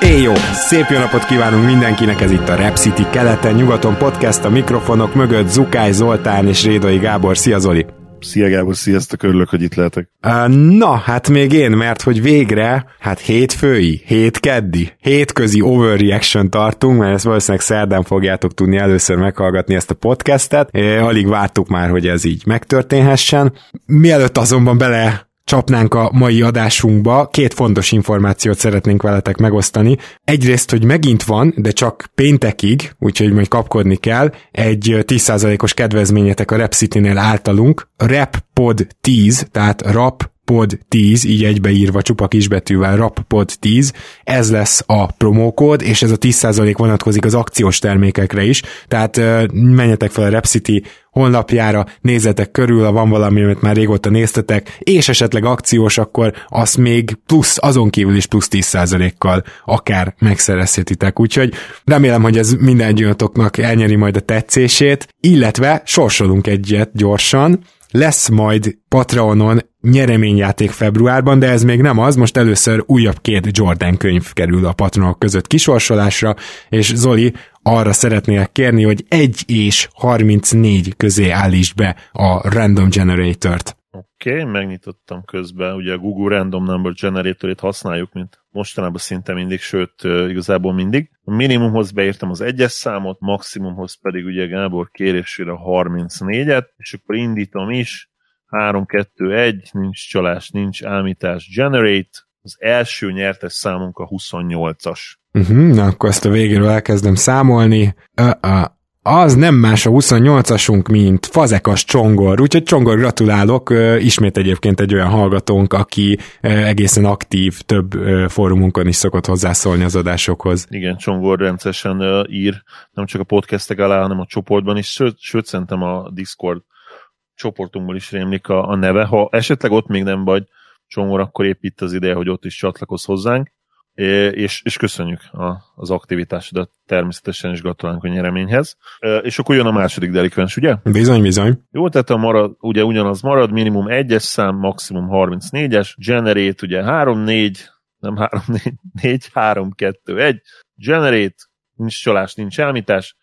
Éj jó! Szép jó napot kívánunk mindenkinek, ez itt a Rap City keleten-nyugaton podcast, a mikrofonok mögött Zukály Zoltán és Rédai Gábor. Szia Zoli! Szia Gábor, sziasztok, örülök, hogy itt lehetek. Na, hát még én, mert hogy végre, hát hétfői, hétkeddi, hétközi overreaction tartunk, mert ezt valószínűleg szerdán fogjátok tudni először meghallgatni ezt a podcastet. É, alig vártuk már, hogy ez így megtörténhessen. Mielőtt azonban bele csapnánk a mai adásunkba, két fontos információt szeretnénk veletek megosztani. Egyrészt, hogy megint van, de csak péntekig, úgyhogy majd kapkodni kell, egy 10%-os kedvezményetek a Rep City-nél általunk, RepPod 10, tehát rap pod 10, így egybeírva csupa kisbetűvel rappod 10, ez lesz a promókód, és ez a 10% vonatkozik az akciós termékekre is, tehát menjetek fel a Repcity honlapjára, nézzetek körül, ha van valami, amit már régóta néztetek, és esetleg akciós, akkor azt még plusz, azon kívül is plusz 10%-kal akár megszerezhetitek. Úgyhogy remélem, hogy ez minden elnyeri majd a tetszését, illetve sorsolunk egyet gyorsan, lesz majd Patreonon nyereményjáték februárban, de ez még nem az, most először újabb két Jordan könyv kerül a patronok között kisorsolásra, és Zoli, arra szeretnélek kérni, hogy 1 és 34 közé állítsd be a Random Generator-t. Oké, okay, megnyitottam közben, ugye a Google Random Number Generator-ét használjuk, mint mostanában szinte mindig, sőt, igazából mindig. A minimumhoz beírtam az egyes számot, maximumhoz pedig ugye Gábor kérésére a 34-et, és akkor indítom is, 3-2-1, nincs csalás, nincs ámítás, generate, az első nyertes számunk a 28-as. Uh-huh, na akkor ezt a végéről elkezdem számolni. Uh-uh. Az nem más a 28-asunk, mint Fazekas Csongor, úgyhogy Csongor gratulálok, ismét egyébként egy olyan hallgatónk, aki egészen aktív, több fórumunkon is szokott hozzászólni az adásokhoz. Igen, Csongor rendszeresen ír, nem csak a podcastek alá, hanem a csoportban is, sőt, sőt szerintem a Discord csoportunkból is rémlik a, a neve. Ha esetleg ott még nem vagy Csongor, akkor épp itt az ideje, hogy ott is csatlakozz hozzánk, és, és köszönjük a, az aktivitásodat természetesen, is gratulálunk a nyereményhez. És akkor jön a második delikvens, ugye? Bizony, bizony. Jó, tehát a marad, ugye ugyanaz marad, minimum 1-es szám, maximum 34-es, generate ugye 3-4, nem 3-4, 4-3-2-1, generate, nincs csalás, nincs elmítás,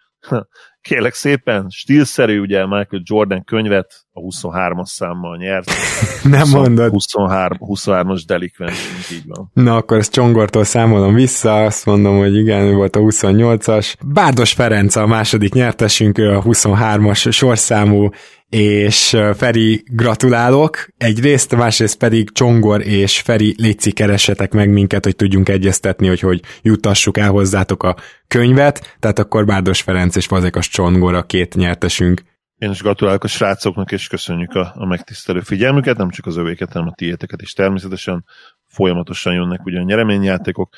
kérlek szépen, stílszerű, ugye Michael Jordan könyvet a 23-as számmal nyert. Nem 20, mondod. 23, 23-as delikvens, így van. Na akkor ezt Csongortól számolom vissza, azt mondom, hogy igen, volt a 28-as. Bárdos Ferenc a második nyertesünk, ő a 23-as sorszámú és Feri, gratulálok egyrészt, másrészt pedig Csongor és Feri, létszi keressetek meg minket, hogy tudjunk egyeztetni, hogy hogy jutassuk el hozzátok a könyvet, tehát akkor Bárdos Ferenc és Fazekas Csongor a két nyertesünk. Én is gratulálok a srácoknak, és köszönjük a, a megtisztelő figyelmüket, nem csak az övéket, hanem a tiéteket is természetesen. Folyamatosan jönnek ugye a nyereményjátékok.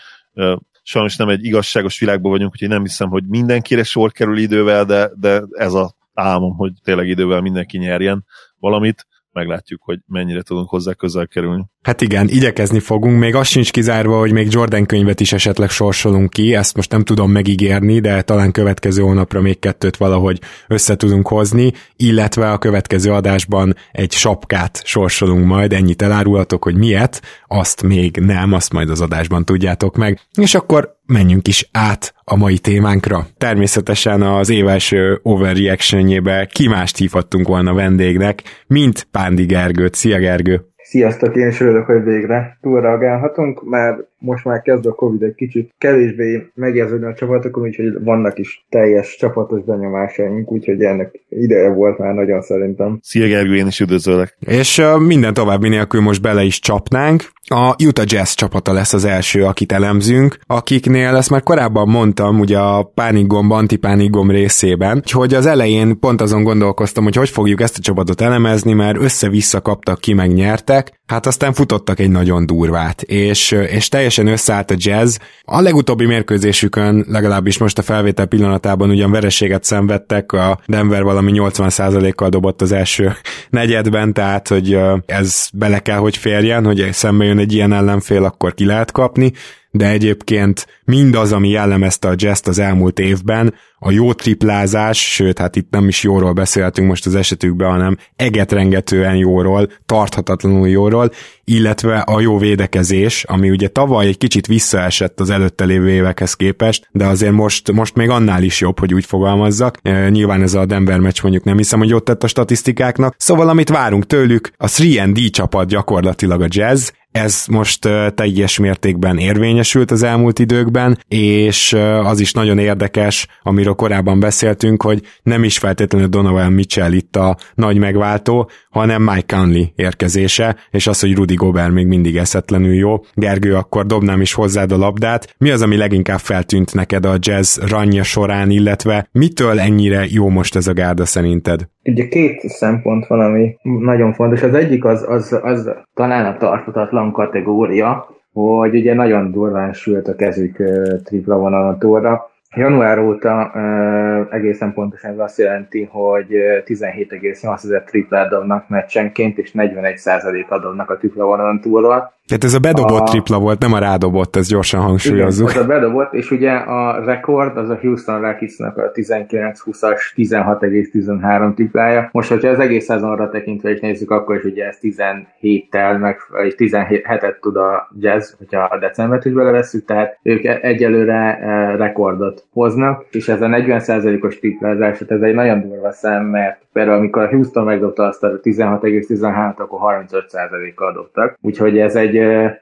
Sajnos nem egy igazságos világban vagyunk, úgyhogy nem hiszem, hogy mindenkire sor kerül idővel, de, de ez a álmom, hogy tényleg idővel mindenki nyerjen valamit, meglátjuk, hogy mennyire tudunk hozzá közel kerülni. Hát igen, igyekezni fogunk, még az sincs kizárva, hogy még Jordan könyvet is esetleg sorsolunk ki, ezt most nem tudom megígérni, de talán következő hónapra még kettőt valahogy össze tudunk hozni, illetve a következő adásban egy sapkát sorsolunk majd, ennyit elárulhatok, hogy miért, azt még nem, azt majd az adásban tudjátok meg. És akkor menjünk is át a mai témánkra. Természetesen az év első overreactionjébe ki mást hívhattunk volna vendégnek, mint Pándi Gergőt. Szia Gergő! Sziasztok, én is örülök, hogy végre túlreagálhatunk, mert most már kezd a Covid egy kicsit kevésbé megérződni a csapatokon, úgyhogy vannak is teljes csapatos benyomásaink, úgyhogy ennek ideje volt már nagyon szerintem. Szia Gergő, én is üdvözöllek. És uh, minden további nélkül most bele is csapnánk. A Utah Jazz csapata lesz az első, akit elemzünk, akiknél ezt már korábban mondtam, ugye a pánikgomb, antipánikgomb részében, hogy az elején pont azon gondolkoztam, hogy hogy fogjuk ezt a csapatot elemezni, mert össze-vissza kaptak ki, meg nyertek, mentek, hát aztán futottak egy nagyon durvát, és, és teljesen összeállt a jazz. A legutóbbi mérkőzésükön, legalábbis most a felvétel pillanatában ugyan vereséget szenvedtek, a Denver valami 80%-kal dobott az első negyedben, tehát hogy ez bele kell, hogy férjen, hogy szembe jön egy ilyen ellenfél, akkor ki lehet kapni, de egyébként mindaz, ami jellemezte a jazz az elmúlt évben, a jó triplázás, sőt, hát itt nem is jóról beszéltünk most az esetükben, hanem egetrengetően jóról, tarthatatlanul jóról, illetve a jó védekezés, ami ugye tavaly egy kicsit visszaesett az előtte lévő évekhez képest, de azért most, most még annál is jobb, hogy úgy fogalmazzak. E, nyilván ez a Denver meccs mondjuk nem hiszem, hogy ott tett a statisztikáknak. Szóval amit várunk tőlük, a 3D csapat gyakorlatilag a jazz, ez most teljes mértékben érvényesült az elmúlt időkben, és az is nagyon érdekes, amiről korábban beszéltünk, hogy nem is feltétlenül Donovan Mitchell itt a nagy megváltó, hanem Mike Conley érkezése, és az, hogy Rudy Gobert még mindig eszetlenül jó. Gergő, akkor dobnám is hozzád a labdát. Mi az, ami leginkább feltűnt neked a jazz ranja során, illetve mitől ennyire jó most ez a gárda szerinted? Ugye két szempont van, ami nagyon fontos. Az egyik az, az, az talán a tartatatlan kategória, hogy ugye nagyon durván sült a kezük tripla vonalon túlra, Január óta uh, egészen pontosan ez azt jelenti, hogy 17,8 ezer triplát dobnak meccsenként, és 41% adnak a tripla vonalon túlról. Tehát ez a bedobott a... tripla volt, nem a rádobott, ez gyorsan hangsúlyozzuk. Igen, ez a bedobott, és ugye a rekord az a Houston Rocketsnak a 19-20-as 16,13 triplája. Most, hogyha az egész szezonra tekintve is nézzük, akkor is ugye ez 17-tel, meg, vagy 17-et tud a jazz, hogyha a decembert is belevesszük, tehát ők egyelőre rekordot hoznak, és ez a 40%-os triplázás, ez egy nagyon durva szem, mert például amikor a Houston megdobta azt a 16,13-t, akkor 35%-kal dobtak. Úgyhogy ez egy,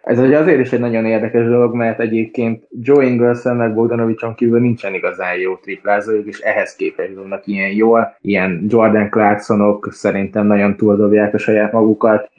ez egy azért is egy nagyon érdekes dolog, mert egyébként Joe Ingleson meg Bogdanovicson kívül nincsen igazán jó triplázójuk, és ehhez képest dobnak ilyen jól. Ilyen Jordan Clarksonok szerintem nagyon túldobják a saját magukat,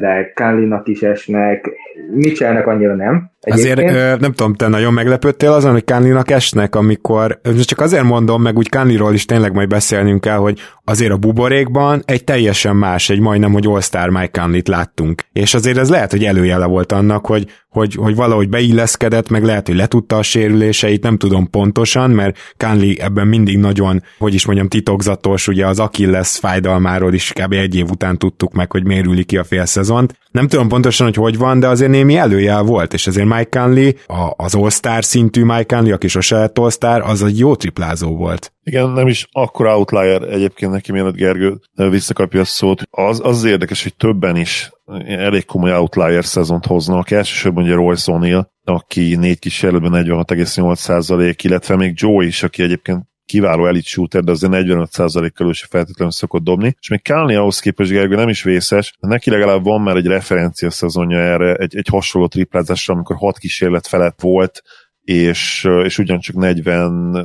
de Kanlinak is esnek, Mitchellnek annyira nem. Egyébként. Azért nem tudom, te nagyon meglepődtél azon, hogy Kánlinak esnek, amikor, csak azért mondom, meg úgy Kánliról is tényleg majd beszélnünk kell, hogy azért a buborékban egy teljesen más, egy majdnem, hogy All-Star Mike Conley-t láttunk. És azért ez lehet, hogy előjele volt annak, hogy, hogy, hogy valahogy beilleszkedett, meg lehet, hogy letudta a sérüléseit, nem tudom pontosan, mert Conley ebben mindig nagyon, hogy is mondjam, titokzatos, ugye az Achilles fájdalmáról is kb. egy év után tudtuk meg, hogy mérüli ki a fél szezont. Nem tudom pontosan, hogy hogy van, de azért némi előjel volt, és azért Mike Conley, a, az All-Star szintű Mike Conley, aki sose lett All-Star, az egy jó triplázó volt. Igen, nem is akkor outlier egyébként neki, mielőtt Gergő visszakapja a szót. Az, az érdekes, hogy többen is elég komoly outlier szezont hoznak. Elsősorban ugye Royce O'Neal, aki négy kísérletben 46,8% illetve még Joe is, aki egyébként kiváló elit shooter, de azért 45%-kal se feltétlenül szokott dobni, és még Kálni ahhoz képest Gergő nem is vészes, neki legalább van már egy referencia szezonja erre, egy, egy hasonló triplázásra, amikor hat kísérlet felett volt, és, és ugyancsak 40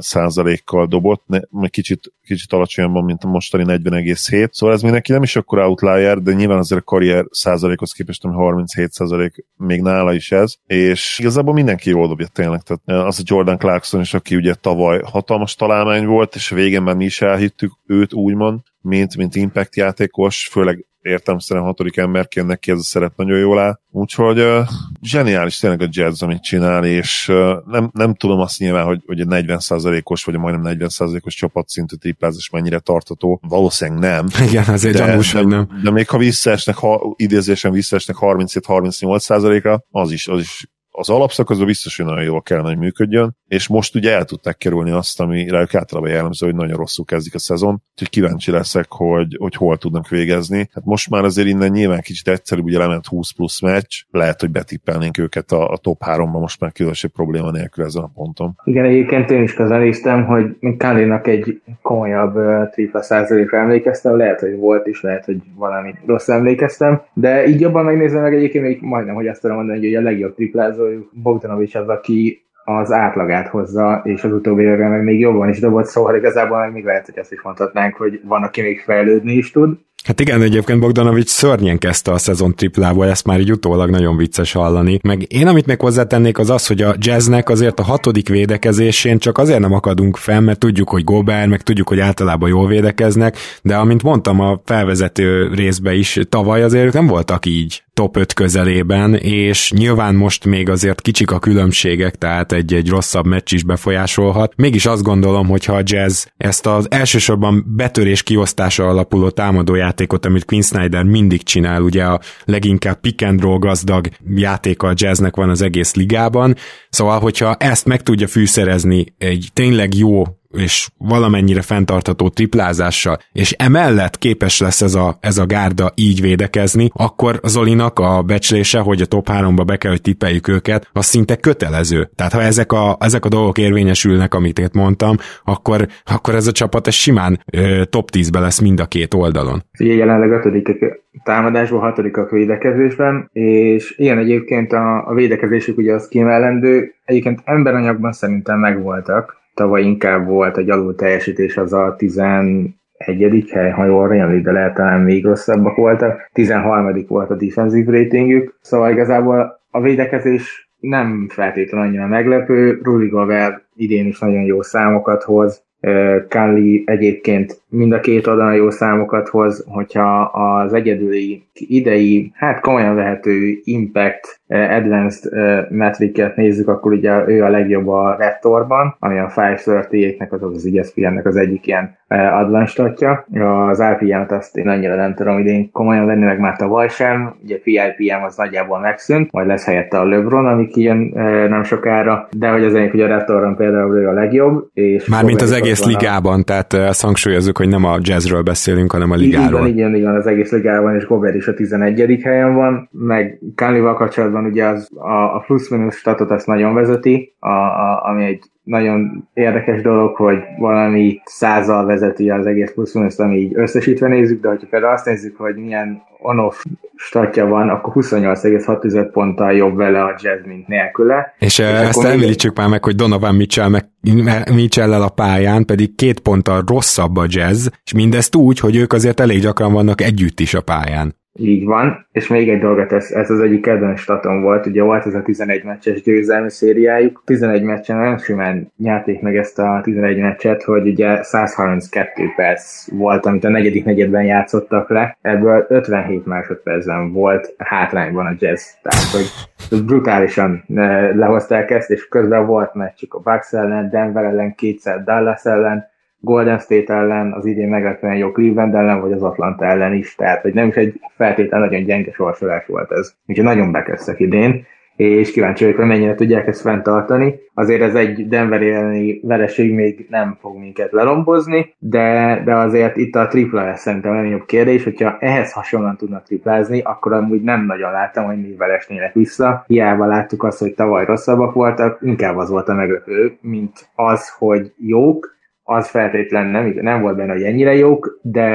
kal dobott, ne, kicsit, kicsit alacsonyabban, mint a mostani 40,7, szóval ez még neki nem is akkor outlier, de nyilván azért a karrier százalékhoz képest, ami 37 százalék, még nála is ez, és igazából mindenki jól dobja tényleg, tehát az a Jordan Clarkson is, aki ugye tavaly hatalmas találmány volt, és a végén már mi is elhittük őt úgymond, mint, mint impact játékos, főleg értelmszerűen hatodik emberként neki ez a szeret nagyon jól áll. Úgyhogy uh, zseniális tényleg a jazz, amit csinál, és uh, nem, nem tudom azt nyilván, hogy, hogy egy 40%-os, vagy a majdnem 40%-os csapatszintű triplázás mennyire tartató. Valószínűleg nem. Igen, azért de, gyanús, de, nem. De még ha visszaesnek, ha idézésen visszaesnek 37-38%-ra, az is, az is az alapszakaszban biztos, hogy nagyon jól kellene, hogy működjön, és most ugye el tudták kerülni azt, ami rájuk általában jellemző, hogy nagyon rosszul kezdik a szezon, úgyhogy kíváncsi leszek, hogy, hogy hol tudnak végezni. Hát most már azért innen nyilván kicsit egyszerűbb, ugye lement 20 plusz meccs, lehet, hogy betippelnénk őket a, a top 3-ban most már különösebb probléma nélkül ezen a ponton. Igen, egyébként én is közelíztem, hogy Kálinak egy komolyabb tripla százalékra emlékeztem, lehet, hogy volt is, lehet, hogy valami rossz emlékeztem, de így jobban megnézem meg egyébként még majdnem, hogy azt tudom mondani, hogy a legjobb triplázójuk Bogdanovics az, aki az átlagát hozza, és az utóbbi években még jobban is dobott, szóval igazából meg még lehet, hogy azt is mondhatnánk, hogy van, aki még fejlődni is tud. Hát igen, egyébként Bogdanovics szörnyen kezdte a szezon triplából, ezt már így utólag nagyon vicces hallani. Meg én, amit még hozzátennék, az az, hogy a jazznek azért a hatodik védekezésén csak azért nem akadunk fel, mert tudjuk, hogy Gobert, meg tudjuk, hogy általában jól védekeznek, de amint mondtam a felvezető részbe is, tavaly azért nem voltak így top 5 közelében, és nyilván most még azért kicsik a különbségek, tehát egy-egy rosszabb meccs is befolyásolhat. Mégis azt gondolom, hogy ha a Jazz ezt az elsősorban betörés kiosztása alapuló támadójátékot, amit Quinn Snyder mindig csinál, ugye a leginkább pick and roll gazdag játéka a Jazznek van az egész ligában, szóval hogyha ezt meg tudja fűszerezni egy tényleg jó és valamennyire fenntartható triplázással, és emellett képes lesz ez a, ez a gárda így védekezni, akkor Zolinak a becslése, hogy a top 3-ba be kell, hogy tippeljük őket, az szinte kötelező. Tehát ha ezek a, ezek a dolgok érvényesülnek, amit én mondtam, akkor, akkor ez a csapat ez simán ö, top 10-be lesz mind a két oldalon. Ugye jelenleg ötödik támadásban, hatodikak védekezésben, és ilyen egyébként a, a védekezésük ugye az kiemellendő, egyébként emberanyagban szerintem megvoltak, tavaly inkább volt egy alul teljesítés, az a 11. hely, ha jól rémlik, de lehet talán még rosszabbak voltak. 13. volt a defensive ratingjük, szóval igazából a védekezés nem feltétlenül annyira meglepő. Rudy Gobert idén is nagyon jó számokat hoz, Kali egyébként mind a két oldalon jó számokat hoz, hogyha az egyedüli idei, hát komolyan vehető Impact Advanced metriket nézzük, akkor ugye ő a legjobb a Retorban, ami a 538-nek, az az ESPN-nek az egyik ilyen advanced statja. Az RPM-et azt én annyira nem tudom idén komolyan venni, meg már tavaly sem. Ugye PIPM az nagyjából megszűnt, majd lesz helyette a LeBron, ami kijön nem sokára, de hogy az egyik, hogy a Retoron például ő a legjobb. És Mármint az egész ligában, a... tehát ezt hangsúlyozunk, hogy nem a jazzről beszélünk, hanem a ligáról. Igen, igen, igen, az egész ligában, és Gobert is a 11. helyen van, meg Kánival kapcsolatban ugye az, a, a plusz-minusz statot azt nagyon vezeti, a, a, ami egy nagyon érdekes dolog, hogy valami százal vezeti az egész plusz ami így összesítve nézzük, de hogyha például azt nézzük, hogy milyen on-off statja van, akkor 28,6 ponttal jobb vele a jazz, mint nélküle. És, és ezt említsük már meg, hogy Donovan Mitchell meg mitchell a pályán, pedig két ponttal rosszabb a jazz, és mindezt úgy, hogy ők azért elég gyakran vannak együtt is a pályán. Így van, és még egy dolgot, ez, ez az egyik kedvenc statom volt, ugye volt ez a 11 meccses győzelmi szériájuk, 11 meccsen nagyon simán nyerték meg ezt a 11 meccset, hogy ugye 132 perc volt, amit a negyedik negyedben játszottak le, ebből 57 másodpercben volt hátrányban a jazz, tehát hogy brutálisan eh, lehozták ezt, és közben volt meccsük a Bucks ellen, Denver ellen, kétszer Dallas ellen, Golden State ellen, az idén meglepően jó Cleveland ellen, vagy az Atlanta ellen is, tehát hogy nem is egy feltétlen nagyon gyenge sorsolás volt ez. Úgyhogy nagyon bekezdtek idén, és kíváncsi vagyok, hogy mennyire tudják ezt fenntartani. Azért ez egy Denver elleni vereség még nem fog minket lelombozni, de, de azért itt a tripla lesz szerintem a jobb kérdés, hogyha ehhez hasonlóan tudnak triplázni, akkor amúgy nem nagyon láttam, hogy mi esnének vissza. Hiába láttuk azt, hogy tavaly rosszabbak voltak, inkább az volt a meglepő, mint az, hogy jók, az feltétlen nem, nem volt benne, hogy ennyire jók, de,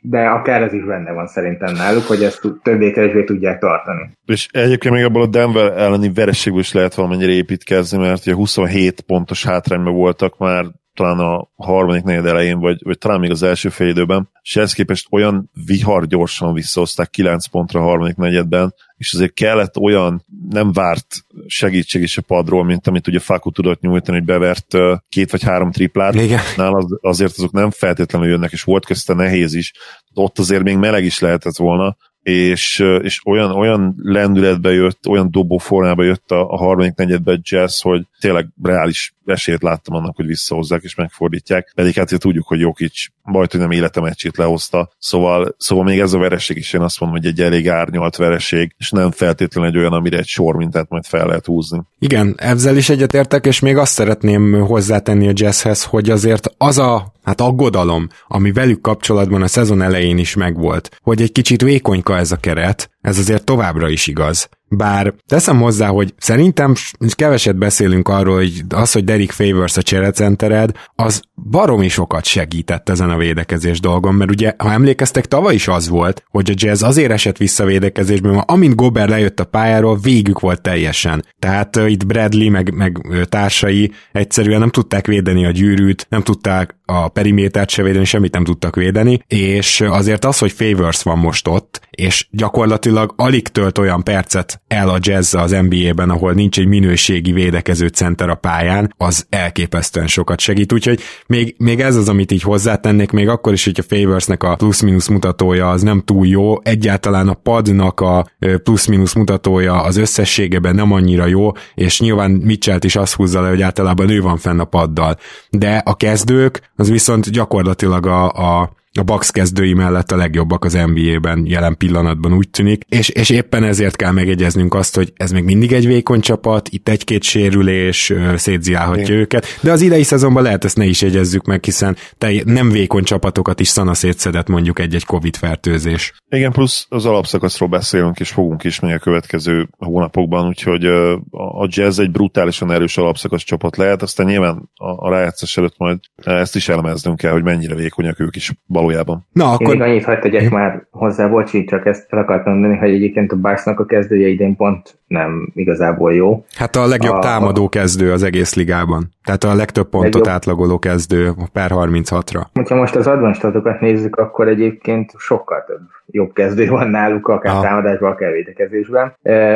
de akár ez is benne van szerintem náluk, hogy ezt többé-kevésbé tudják tartani. És egyébként még abból a Denver elleni vereségből is lehet valamennyire építkezni, mert ugye 27 pontos hátrányban voltak már talán a harmadik negyed elején, vagy, vagy talán még az első fél időben, és ehhez képest olyan vihar gyorsan visszahozták 9 pontra a harmadik negyedben, és azért kellett olyan nem várt segítség is a padról, mint amit ugye Faku tudott nyújtani, hogy bevert két vagy három triplát. Igen. Az, azért azok nem feltétlenül jönnek, és volt közte nehéz is. Ott azért még meleg is lehetett volna, és, és olyan, olyan lendületbe jött, olyan dobó formába jött a, a harmadik negyedbe jazz, hogy tényleg reális esélyt láttam annak, hogy visszahozzák és megfordítják, pedig hát tudjuk, hogy Jokic majd, hogy nem élete meccsét lehozta, szóval, szóval még ez a vereség is én azt mondom, hogy egy elég árnyalt vereség, és nem feltétlenül egy olyan, amire egy sor mintát majd fel lehet húzni. Igen, ezzel is egyetértek, és még azt szeretném hozzátenni a jazzhez, hogy azért az a hát aggodalom, ami velük kapcsolatban a szezon elején is megvolt, hogy egy kicsit vékonyka ez a keret, ez azért továbbra is igaz. bár teszem hozzá, hogy szerintem keveset beszélünk arról, hogy az, hogy Derek Favors a cserecentered, az baromi sokat segített ezen a védekezés dolgon, mert ugye, ha emlékeztek, tavaly is az volt, hogy a Jazz azért esett vissza védekezésben, mert amint Gober lejött a pályáról, végük volt teljesen. Tehát uh, itt Bradley meg, meg társai egyszerűen nem tudták védeni a gyűrűt, nem tudták a perimétert se védeni, semmit nem tudtak védeni, és azért az, hogy Favors van most ott, és gyakorlatilag alig tölt olyan percet el a jazz az NBA-ben, ahol nincs egy minőségi védekező center a pályán, az elképesztően sokat segít, úgyhogy még, még ez az, amit így hozzátennék, még akkor is, hogy a Favorsnek a plusz-minusz mutatója az nem túl jó, egyáltalán a padnak a plusz-minusz mutatója az összességében nem annyira jó, és nyilván Mitchell is azt húzza le, hogy általában ő van fenn a paddal. De a kezdők, az viszont gyakorlatilag a, a a Bucks kezdői mellett a legjobbak az NBA-ben jelen pillanatban úgy tűnik, és, és éppen ezért kell megegyeznünk azt, hogy ez még mindig egy vékony csapat, itt egy-két sérülés szétziálhatja Igen. őket, de az idei szezonban lehet ezt ne is jegyezzük meg, hiszen te nem vékony csapatokat is szana szétszedett mondjuk egy-egy Covid fertőzés. Igen, plusz az alapszakaszról beszélünk, és fogunk is még a következő hónapokban, úgyhogy a Jazz egy brutálisan erős alapszakasz csapat lehet, aztán nyilván a, a rájátszás előtt majd ezt is elemeznünk kell, hogy mennyire vékonyak ők is valójában. Na, akkor... Én még annyit hagyd tegyek már hozzá, bocsi, csak ezt el akartam mondani, hogy egyébként a Bucksnak a kezdője idén pont nem igazából jó. Hát a legjobb a, támadó kezdő az egész ligában. Tehát a legtöbb pontot legjobb. átlagoló kezdő per 36-ra. Ha most az advanced nézzük, akkor egyébként sokkal több jobb kezdő van náluk, akár Aha. támadásban, akár védekezésben.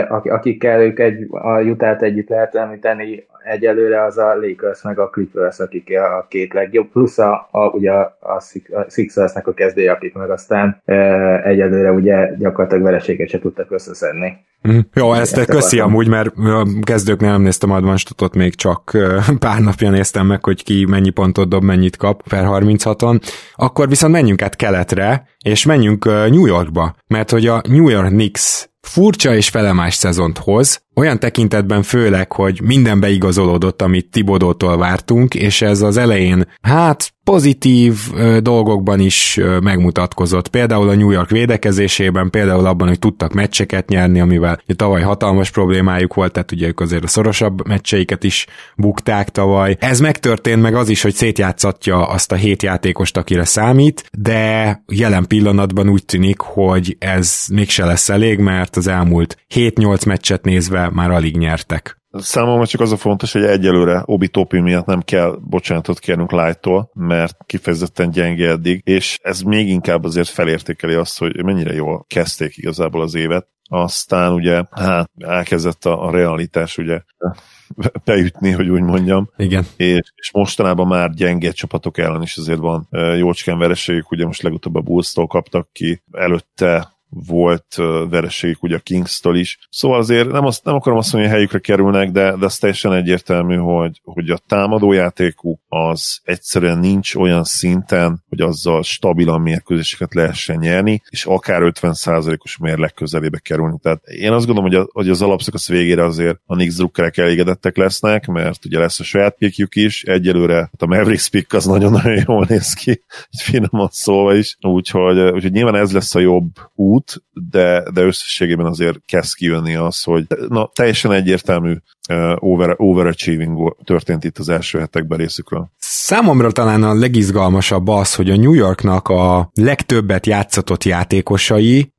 Akikkel ők egy, a jutát együtt lehet említeni, egyelőre az a Lakers meg a Clippers, akik a két legjobb, plusz a, a ugye a Sixersnek a kezdője, akik meg aztán e, egyelőre ugye gyakorlatilag vereséget se tudtak összeszedni. Mm. Jó, ezt, ezt köszi akartam. amúgy, mert a kezdőknél nem néztem advanstatot, még csak pár napja néztem meg, hogy ki mennyi pontot dob, mennyit kap per 36-on. Akkor viszont menjünk át keletre, és menjünk New Yorkba, mert hogy a New York Knicks furcsa és felemás szezont hoz, olyan tekintetben főleg, hogy minden beigazolódott, amit Tibodótól vártunk, és ez az elején, hát pozitív dolgokban is megmutatkozott. Például a New York védekezésében, például abban, hogy tudtak meccseket nyerni, amivel ugye, tavaly hatalmas problémájuk volt, tehát ugye ők azért a szorosabb meccseiket is bukták tavaly. Ez megtörtént meg az is, hogy szétjátszatja azt a hét játékost, akire számít, de jelen pillanatban úgy tűnik, hogy ez mégse lesz elég, mert az elmúlt 7-8 meccset nézve már alig nyertek. Számomra csak az a fontos, hogy egyelőre Obi Topi miatt nem kell bocsánatot kérnünk Light-tól, mert kifejezetten gyenge eddig, és ez még inkább azért felértékeli azt, hogy mennyire jól kezdték igazából az évet. Aztán ugye, hát elkezdett a, a realitás ugye beütni, hogy úgy mondjam. Igen. És, és mostanában már gyenge csapatok ellen is azért van jócskán vereségük, ugye most legutóbb a Bulls-tól kaptak ki, előtte volt vereségük ugye a Kings-től is. Szóval azért nem, azt, nem akarom azt mondani, hogy helyükre kerülnek, de, de az teljesen egyértelmű, hogy, hogy a támadójátékuk az egyszerűen nincs olyan szinten, hogy azzal stabilan mérkőzéseket lehessen nyerni, és akár 50%-os mérleg közelébe kerülni. Tehát én azt gondolom, hogy, a, hogy az alapszakasz végére azért a Knicks drukkerek elégedettek lesznek, mert ugye lesz a saját pikjük is, egyelőre hát a Mavericks pick az nagyon-nagyon jól néz ki, így finoman szólva is, úgyhogy, úgyhogy nyilván ez lesz a jobb út, út, de, de összességében azért kezd kijönni az, hogy na, teljesen egyértelmű over, overachieving történt itt az első hetekben részükről. Számomra talán a legizgalmasabb az, hogy a New Yorknak a legtöbbet játszatott játékosai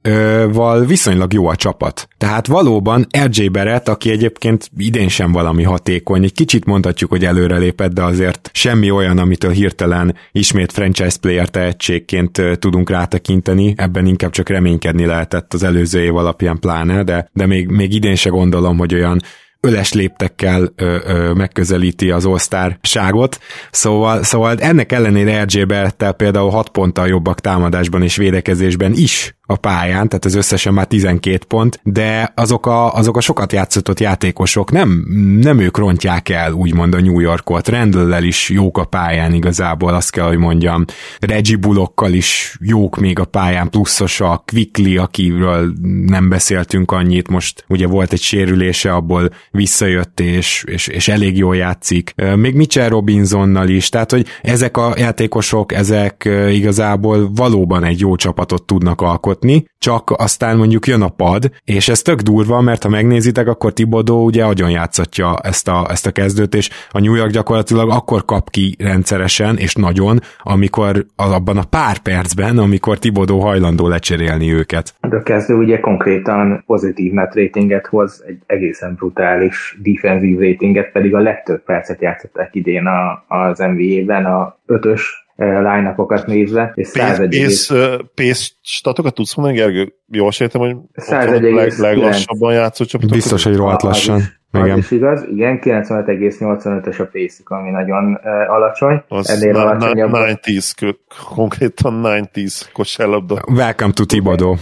val viszonylag jó a csapat. Tehát valóban RJ Barrett, aki egyébként idén sem valami hatékony, egy kicsit mondhatjuk, hogy előrelépett, de azért semmi olyan, amitől hirtelen ismét franchise player tehetségként tudunk rátekinteni, ebben inkább csak reménykedni lehetett az előző év alapján pláne, de, de még, még idén se gondolom, hogy olyan öles léptekkel ö, ö, megközelíti az osztárságot, szóval, szóval ennek ellenére RJ Bertel például 6 ponttal jobbak támadásban és védekezésben is a pályán, tehát az összesen már 12 pont, de azok a, azok a sokat játszott játékosok nem, nem ők rontják el, úgymond a New Yorkot. Randall is jók a pályán igazából, azt kell, hogy mondjam. Reggie Bullockkal is jók még a pályán, pluszosak, Quickly, akiről nem beszéltünk annyit, most ugye volt egy sérülése, abból visszajött és, és, és elég jól játszik. Még Mitchell Robinsonnal is, tehát hogy ezek a játékosok, ezek igazából valóban egy jó csapatot tudnak alkotni, csak aztán mondjuk jön a pad, és ez tök durva, mert ha megnézitek, akkor Tibodó ugye agyon játszatja ezt a, ezt a kezdőt, és a New York gyakorlatilag akkor kap ki rendszeresen, és nagyon, amikor abban a pár percben, amikor Tibodó hajlandó lecserélni őket. De a kezdő ugye konkrétan pozitív net ratinget hoz, egy egészen brutális defensív ratinget, pedig a legtöbb percet játszották idén a, az NBA-ben, a ötös line nézve, és 101 Pész, pész statokat tudsz mondani, Gergő? Jól sejtem, hogy 101 leg, leglassabban játszott csapatok. Biztos, hogy rohadt lassan. Az igen. is igaz, igen, 95,85-ös a pace ami nagyon uh, alacsony. Az Ennél na, alacsonyabb. 90 konkrétan 90 kosárlabda. Welcome to Tibodó.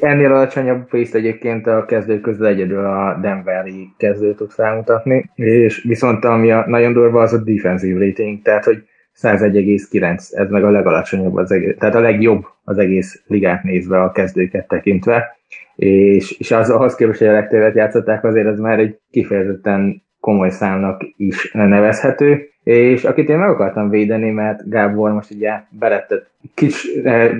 Ennél alacsonyabb pace egyébként a kezdők közül egyedül a Denveri kezdő tud felmutatni, és viszont ami a, nagyon durva az a defensive rating, tehát hogy 101,9, ez meg a legalacsonyabb az egész, tehát a legjobb az egész ligát nézve a kezdőket tekintve, és, és az, ahhoz képest, hogy a legtöbbet játszották, azért ez már egy kifejezetten komoly számnak is nevezhető, és akit én meg akartam védeni, mert Gábor most ugye belettet kis, eh,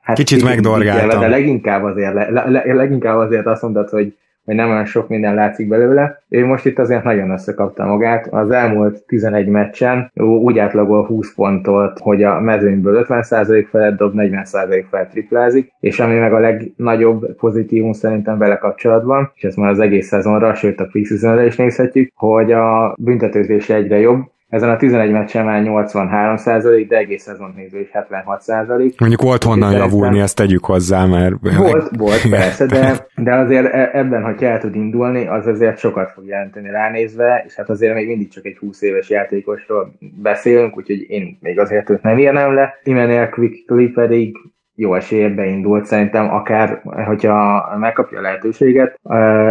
hát kicsit megdorgáltam. De leginkább azért, le, le, leginkább azért azt mondtad, hogy hogy nem olyan sok minden látszik belőle. Ő most itt azért nagyon összekapta magát. Az elmúlt 11 meccsen úgy átlagol 20 pontot, hogy a mezőnyből 50% felett dob, 40% felett triplázik, és ami meg a legnagyobb pozitívum szerintem vele kapcsolatban, és ezt már az egész szezonra, sőt a preseasonra is nézhetjük, hogy a büntetőzés egyre jobb, ezen a 11 meccsen már 83 százalék, de egész szezon néző is 76 százalék. Mondjuk volt honnan javulni, ezt tegyük hozzá, mert... Volt, volt, persze, de, de azért e- ebben, ha el tud indulni, az azért sokat fog jelenteni ránézve, és hát azért még mindig csak egy 20 éves játékosról beszélünk, úgyhogy én még azért őt nem írnám le. Immanuel Quickly pedig jó esélye beindult, szerintem akár, hogyha megkapja a lehetőséget,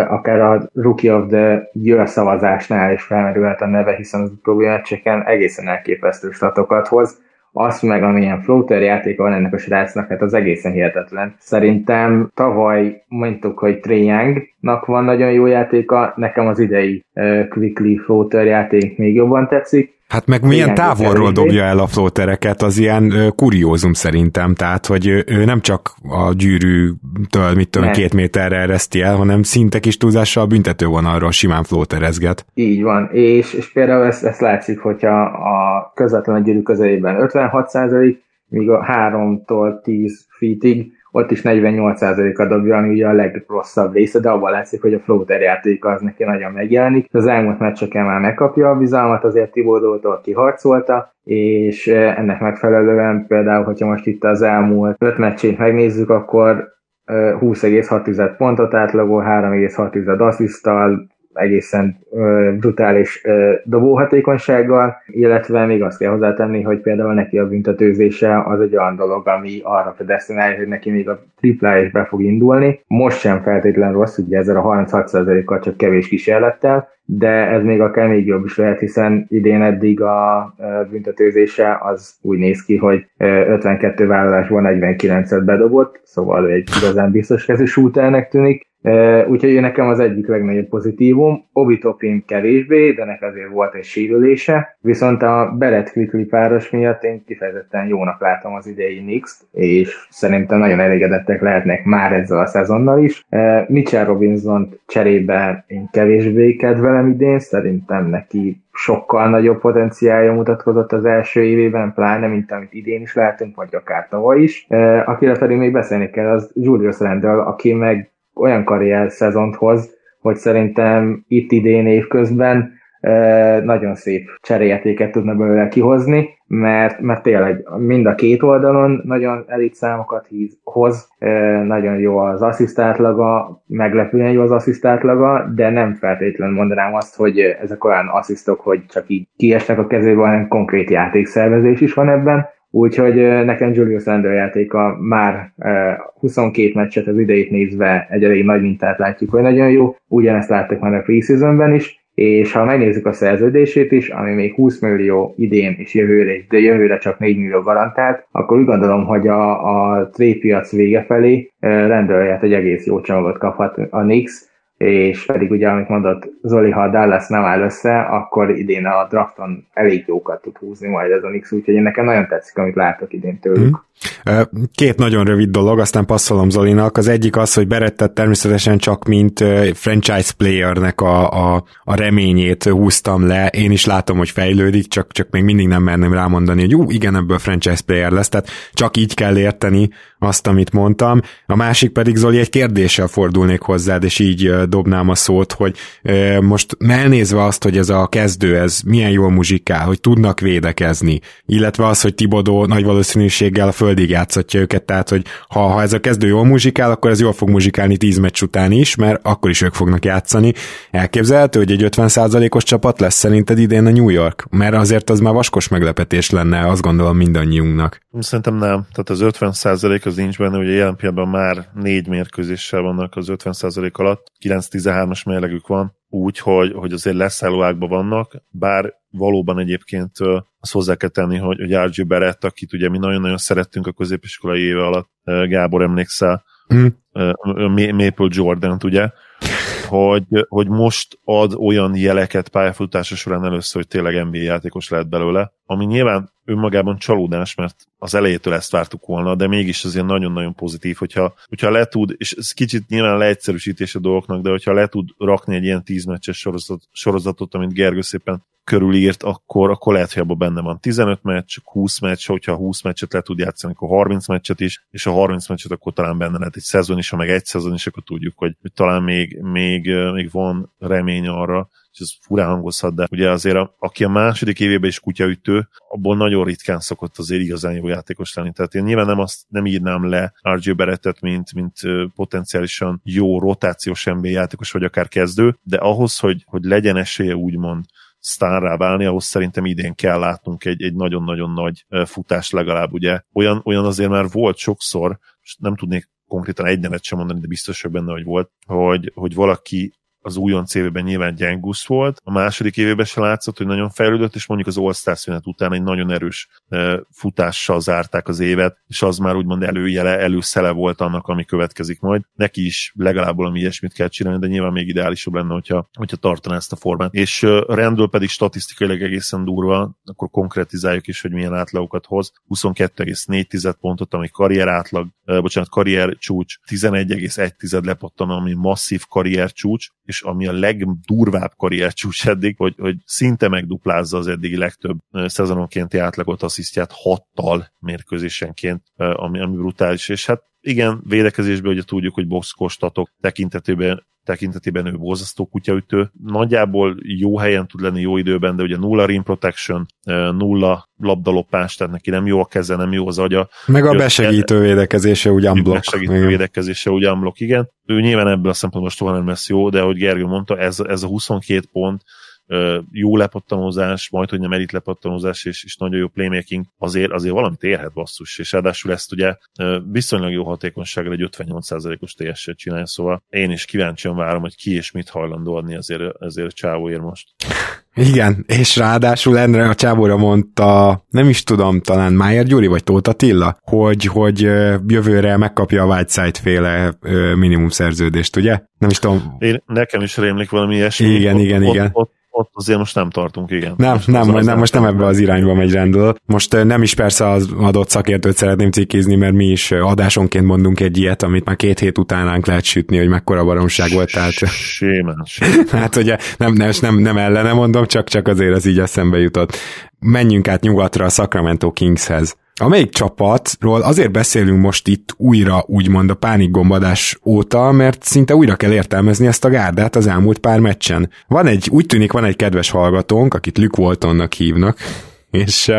akár a Rookie of the Year szavazásnál is felmerülhet a neve, hiszen az utóbbi meccseken egészen elképesztő statokat hoz. Azt meg, amilyen floater játéka van ennek a srácnak, hát az egészen hihetetlen. Szerintem tavaly mondtuk, hogy Trae Young-nak van nagyon jó játéka, nekem az idei uh, Quickly floater játék még jobban tetszik, Hát meg milyen távolról dobja el a flótereket, az ilyen kuriózum szerintem, tehát hogy ő nem csak a gyűrűtől, mit tudom, két méterre ereszti el, hanem szinte kis túlzással büntetővonalról simán flóterezget. Így van, és, és például ezt, ezt látszik, hogyha a közvetlen gyűrű közelében 56 míg a 3-tól 10 feetig ott is 48%-a dobja, ami ugye a legrosszabb része, de abban látszik, hogy a floater játék az neki nagyon megjelenik. Az elmúlt meccseken már megkapja a bizalmat, azért Tibódótól kiharcolta, és ennek megfelelően például, hogyha most itt az elmúlt 5 meccsét megnézzük, akkor 20,6 eh, pontot átlagol, 3,6 asszisztal, egészen brutális dobóhatékonysággal, illetve még azt kell hozzátenni, hogy például neki a büntetőzése az egy olyan dolog, ami arra predestinálja, hogy neki még a tripla is be fog indulni. Most sem feltétlenül rossz, ugye ezzel a 36%-kal csak kevés kísérlettel, de ez még akár még jobb is lehet, hiszen idén eddig a büntetőzése az úgy néz ki, hogy 52 vállalásban 49-et bedobott, szóval egy igazán biztos kezű shooternek tűnik, Úgyhogy nekem az egyik legnagyobb pozitívum. Obi Topin kevésbé, de nek azért volt egy sérülése. Viszont a Beret Quickly páros miatt én kifejezetten jónak látom az idei nix és szerintem nagyon elégedettek lehetnek már ezzel a szezonnal is. Mitchell Robinson cserébe én kevésbé kedvelem idén, szerintem neki sokkal nagyobb potenciálja mutatkozott az első évében, pláne, mint amit idén is látunk, vagy akár tavaly is. Akire pedig még beszélni kell, az Julius Randall, aki meg olyan karrier szezont hoz, hogy szerintem itt idén évközben nagyon szép cseréjátéket tudna belőle kihozni, mert, mert tényleg mind a két oldalon nagyon elit számokat hoz, nagyon jó az asszisztátlaga, meglepően jó az asszisztátlaga, de nem feltétlenül mondanám azt, hogy ezek olyan asszisztok, hogy csak így kiesnek a kezéből, hanem konkrét játékszervezés is van ebben, Úgyhogy nekem Julius Randle játéka már 22 meccset az idejét nézve egy elég nagy mintát látjuk, hogy nagyon jó. Ugyanezt láttuk már a preseasonben is, és ha megnézzük a szerződését is, ami még 20 millió idén és jövőre, de jövőre csak 4 millió garantált, akkor úgy gondolom, hogy a, a trade piac vége felé rendelőjét egy egész jó csomagot kaphat a Knicks, és pedig ugye, amit mondott Zoli, ha a Dallas nem áll össze, akkor idén a drafton elég jókat tud húzni majd ez a Nix, úgyhogy nekem nagyon tetszik, amit látok idén tőlük. Hmm. Két nagyon rövid dolog, aztán passzolom Zolinak. Az egyik az, hogy Berettet természetesen csak mint franchise playernek a, a, a reményét húztam le. Én is látom, hogy fejlődik, csak, csak még mindig nem merném rámondani, hogy ú, igen, ebből franchise player lesz. Tehát csak így kell érteni azt, amit mondtam. A másik pedig, Zoli, egy kérdéssel fordulnék hozzád, és így dobnám a szót, hogy most elnézve azt, hogy ez a kezdő, ez milyen jól muzsikál, hogy tudnak védekezni, illetve az, hogy Tibodó nagy valószínűséggel a földig játszatja őket, tehát hogy ha, ha ez a kezdő jól muzsikál, akkor ez jól fog muzsikálni 10 meccs után is, mert akkor is ők fognak játszani. Elképzelhető, hogy egy 50%-os csapat lesz szerinted idén a New York? Mert azért az már vaskos meglepetés lenne, azt gondolom mindannyiunknak. Szerintem nem. Tehát az 50% az nincs benne, ugye jelen pillanatban már négy mérkőzéssel vannak az 50% alatt, 9-13-as mérlegük van, úgy, hogy, azért leszállóákban vannak, bár valóban egyébként azt hozzá kell tenni, hogy, hogy R.G. Barrett, akit ugye mi nagyon-nagyon szerettünk a középiskolai éve alatt, Gábor emlékszel, mm. Maple Jordan-t, ugye, hogy, hogy most ad olyan jeleket pályafutása során először, hogy tényleg NBA játékos lehet belőle, ami nyilván önmagában csalódás, mert az elejétől ezt vártuk volna, de mégis azért nagyon-nagyon pozitív, hogyha, hogyha le tud, és ez kicsit nyilván leegyszerűsítés a dolgoknak, de hogyha le tud rakni egy ilyen 10 meccses sorozat, sorozatot, amit Gergő szépen körülírt, akkor, akkor lehet, hogy abban benne van 15 meccs, 20 meccs, hogyha 20 meccset le tud játszani, akkor 30 meccset is, és a 30 meccset akkor talán benne lehet egy szezon is, ha meg egy szezon is, akkor tudjuk, hogy, hogy talán még, még, még van remény arra, és ez furán hangozhat, de ugye azért a, aki a második évében is kutyaütő, abból nagyon ritkán szokott azért igazán jó játékos lenni. Tehát én nyilván nem azt nem írnám le RJ Berettet, mint, mint potenciálisan jó rotációs NBA játékos, vagy akár kezdő, de ahhoz, hogy, hogy legyen esélye úgymond sztárrá válni, ahhoz szerintem idén kell látnunk egy, egy nagyon-nagyon nagy futás legalább, ugye. Olyan, olyan azért már volt sokszor, nem tudnék konkrétan egy nevet sem mondani, de biztos vagyok benne, hogy volt, hogy, hogy valaki az újonc évében nyilván gyengusz volt, a második évében se látszott, hogy nagyon fejlődött, és mondjuk az All-Star szünet után egy nagyon erős futással zárták az évet, és az már úgymond előjele, előszele volt annak, ami következik majd. Neki is legalább valami ilyesmit kell csinálni, de nyilván még ideálisabb lenne, hogyha, hogyha tartaná ezt a formát. És rendről pedig statisztikailag egészen durva, akkor konkretizáljuk is, hogy milyen átlagokat hoz. 22,4 pontot, ami karrier átlag, bocsánat, karrier csúcs, 11,1 lepattan, ami masszív karrier csúcs, és ami a legdurvább karriercsúcs eddig, hogy, hogy szinte megduplázza az eddigi legtöbb szezononkénti átlagot, asszisztját hattal mérkőzésenként, ami, ami brutális, és hát igen, védekezésben ugye tudjuk, hogy boxkostatok tekintetében tekintetében ő borzasztó kutyaütő. Nagyjából jó helyen tud lenni jó időben, de ugye nulla rim protection, nulla labdalopás, tehát neki nem jó a keze, nem jó az agya. Meg a besegítő védekezése úgy unblock. Besegítő igen. védekezése úgy unblock, igen. Ő nyilván ebből a szempontból soha nem lesz jó, de ahogy Gergő mondta, ez, ez a 22 pont, jó lepattanózás, majd hogy nem elit lepattanózás, és, és nagyon jó playmaking, azért, azért valamit érhet basszus, és ráadásul ezt ugye viszonylag jó hatékonysággal egy 58%-os TS-et csinálja, szóval én is kíváncsian várom, hogy ki és mit hajlandó adni azért, azért a csávóért most. Igen, és ráadásul Endre a csábóra mondta, nem is tudom, talán Májer Gyuri vagy Tóth Attila, hogy, hogy jövőre megkapja a Whiteside féle minimum szerződést, ugye? Nem is tudom. Én, nekem is rémlik valami ilyesmi. Igen, ott, igen, ott, igen. Ott, ott azért most nem tartunk, igen. Nem, most nem, nem, nem most nem ebbe az irányba megy rendül. Most nem is persze az adott szakértőt szeretném cikkizni, mert mi is adásonként mondunk egy ilyet, amit már két hét utánánk lehet sütni, hogy mekkora baromság volt. Tehát... Sémán, Hát ugye nem, nem, nem, nem ellene mondom, csak, csak azért az így eszembe jutott. Menjünk át nyugatra a Sacramento Kingshez. Amelyik csapatról azért beszélünk most itt újra, úgymond a pánikgombadás óta, mert szinte újra kell értelmezni ezt a gárdát az elmúlt pár meccsen. Van egy, úgy tűnik van egy kedves hallgatónk, akit Luke Waltonnak hívnak, és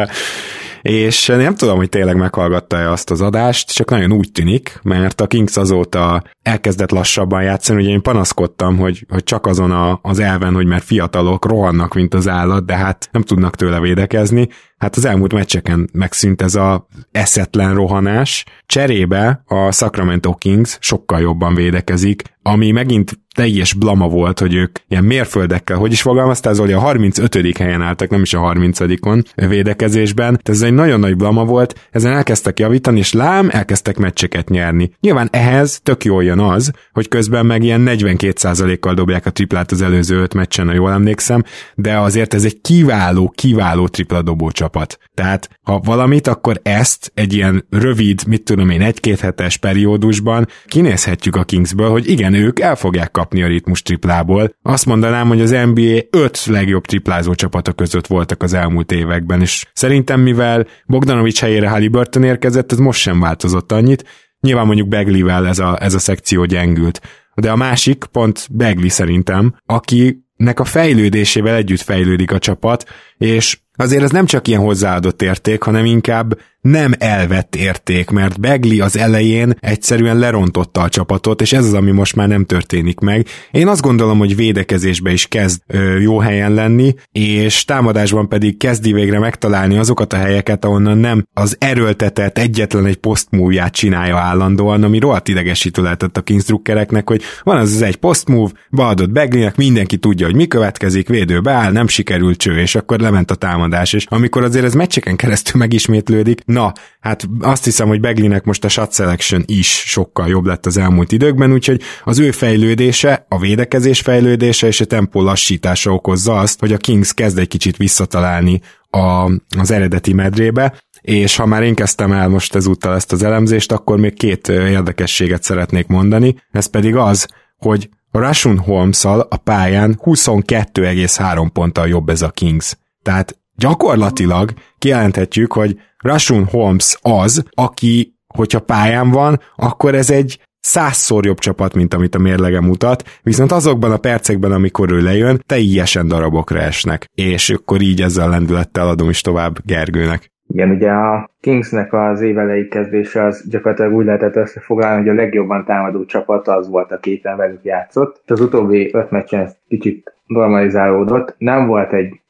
és nem tudom, hogy tényleg meghallgatta-e azt az adást, csak nagyon úgy tűnik, mert a Kings azóta elkezdett lassabban játszani, ugye én panaszkodtam, hogy, hogy csak azon a, az elven, hogy mert fiatalok rohannak, mint az állat, de hát nem tudnak tőle védekezni, hát az elmúlt meccseken megszűnt ez a eszetlen rohanás. Cserébe a Sacramento Kings sokkal jobban védekezik, ami megint teljes blama volt, hogy ők ilyen mérföldekkel, hogy is fogalmaztál, Zoli, a 35. helyen álltak, nem is a 30-on védekezésben. Tehát ez egy nagyon nagy blama volt, ezen elkezdtek javítani, és lám, elkezdtek meccseket nyerni. Nyilván ehhez tök jól jön az, hogy közben meg ilyen 42%-kal dobják a triplát az előző öt meccsen, ha jól emlékszem, de azért ez egy kiváló, kiváló tripla dobó csapat. Tehát ha valamit, akkor ezt egy ilyen rövid, mit tudom én, egy-két hetes periódusban kinézhetjük a Kingsből, hogy igen, ők el fogják kapni a ritmus triplából. Azt mondanám, hogy az NBA öt legjobb triplázó csapata között voltak az elmúlt években, és szerintem mivel Bogdanovics helyére Halliburton érkezett, ez most sem változott annyit. Nyilván mondjuk Beglivel ez a, ez a szekció gyengült. De a másik pont Begli szerintem, akinek a fejlődésével együtt fejlődik a csapat, és azért ez nem csak ilyen hozzáadott érték, hanem inkább nem elvett érték, mert Begli az elején egyszerűen lerontotta a csapatot, és ez az, ami most már nem történik meg. Én azt gondolom, hogy védekezésbe is kezd ö, jó helyen lenni, és támadásban pedig kezdi végre megtalálni azokat a helyeket, ahonnan nem az erőltetett egyetlen egy posztmúvját csinálja állandóan, ami rohadt idegesítő lehetett a Kings drukkereknek, hogy van az az egy posztmúv, beadott Beglinek, mindenki tudja, hogy mi következik, védő beáll, nem sikerült cső, és akkor lement a támadás, és amikor azért ez meccseken keresztül megismétlődik, Na, hát azt hiszem, hogy Beglinek most a shot selection is sokkal jobb lett az elmúlt időkben, úgyhogy az ő fejlődése, a védekezés fejlődése és a tempó lassítása okozza azt, hogy a Kings kezd egy kicsit visszatalálni a, az eredeti medrébe, és ha már én kezdtem el most ezúttal ezt az elemzést, akkor még két érdekességet szeretnék mondani, ez pedig az, hogy Rashun holmes a pályán 22,3 ponttal jobb ez a Kings. Tehát gyakorlatilag kijelenthetjük, hogy Rashun Holmes az, aki, hogyha pályán van, akkor ez egy százszor jobb csapat, mint amit a mérlege mutat, viszont azokban a percekben, amikor ő lejön, teljesen darabokra esnek. És akkor így ezzel lendülettel adom is tovább Gergőnek. Igen, ugye a Kingsnek az évelei kezdése az gyakorlatilag úgy lehetett összefoglalni, hogy a legjobban támadó csapat az volt, a képen velük játszott, és az utóbbi öt meccsen ez kicsit normalizálódott. Nem volt egy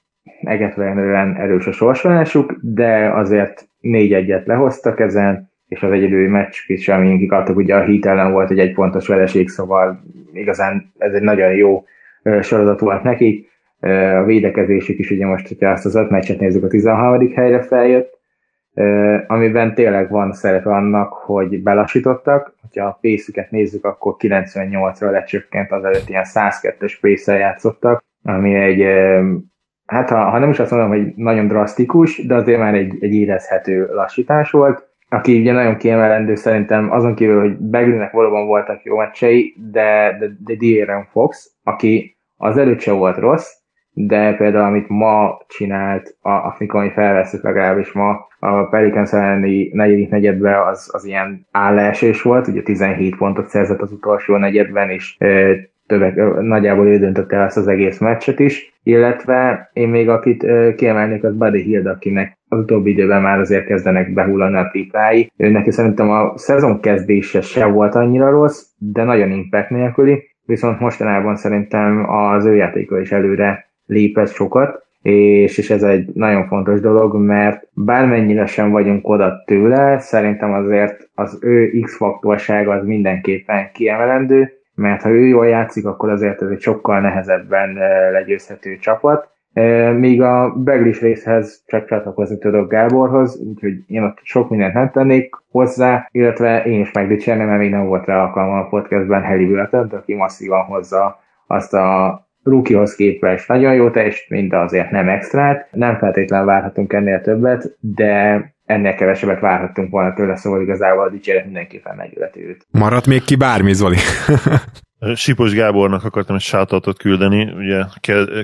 egetverően erős a sorsvonásuk, de azért négy-egyet lehoztak ezen, és az egyedüli meccs is, amin kikaptak, ugye a hit ellen volt egy egypontos vereség, szóval igazán ez egy nagyon jó sorozat volt nekik. A védekezésük is ugye most, hogyha ezt az öt meccset nézzük, a 13. helyre feljött, amiben tényleg van szerepe annak, hogy belassítottak. Ha a pace nézzük, akkor 98-ra lecsökkent, az előtt ilyen 102-es pace játszottak, ami egy hát ha, ha nem is azt mondom, hogy nagyon drasztikus, de azért már egy, egy érezhető lassítás volt. Aki ugye nagyon kiemelendő szerintem azon kívül, hogy Begleynek valóban voltak jó meccsei, de, de, de De'Aaron Fox, aki az előtt se volt rossz, de például amit ma csinált, a, amikor felveszünk legalábbis ma, a Pelicans elleni negyedik negyedben az, az ilyen állásés volt, ugye 17 pontot szerzett az utolsó negyedben, és többek, nagyjából ő döntött el ezt az egész meccset is, illetve én még akit kiemelnék, az Buddy Hield, akinek az utóbbi időben már azért kezdenek behullani a triplái. Neki szerintem a szezon kezdése se volt annyira rossz, de nagyon impact nélküli, viszont mostanában szerintem az ő játéka is előre lépett sokat, és, és ez egy nagyon fontos dolog, mert bármennyire sem vagyunk oda tőle, szerintem azért az ő X-faktorsága az mindenképpen kiemelendő, mert ha ő jól játszik, akkor azért ez egy sokkal nehezebben eh, legyőzhető csapat. Eh, míg a Beglis részhez csak csatlakozni tudok Gáborhoz, úgyhogy én ott sok mindent nem tennék hozzá, illetve én is megdicsérnem, mert még nem volt rá alkalma a podcastben Heli Wilton, aki masszívan hozza azt a Rukihoz képest nagyon jó teljesítményt, de azért nem extrát. Nem feltétlenül várhatunk ennél többet, de ennél kevesebbet várhattunk volna tőle, szóval igazából a dicséret mindenképpen megületi őt. Maradt még ki bármi, Zoli? Sipos Gábornak akartam egy shoutoutot küldeni, ugye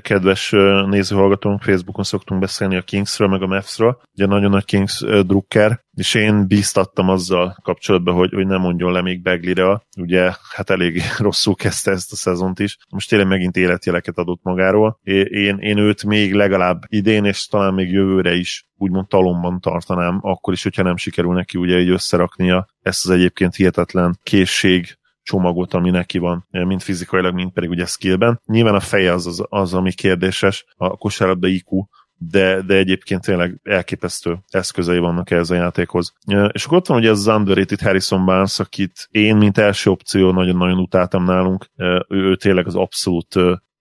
kedves nézőhallgatónk, Facebookon szoktunk beszélni a Kingsről, meg a Mavsről, ugye nagyon nagy Kings drukker, és én bíztattam azzal kapcsolatban, hogy, hogy nem mondjon le még Beglire, ugye hát elég rosszul kezdte ezt a szezont is. Most tényleg megint életjeleket adott magáról. Én, én őt még legalább idén, és talán még jövőre is úgymond talomban tartanám, akkor is, hogyha nem sikerül neki ugye így összeraknia ezt az egyébként hihetetlen készség csomagot, ami neki van, mind fizikailag, mind pedig ugye skillben. Nyilván a feje az, az, az ami kérdéses, a kosárlabda IQ, de, de egyébként tényleg elképesztő eszközei vannak ez a játékhoz. És akkor ott van ugye az underrated Harrison Barnes, akit én, mint első opció nagyon-nagyon utáltam nálunk. Ő, ő tényleg az abszolút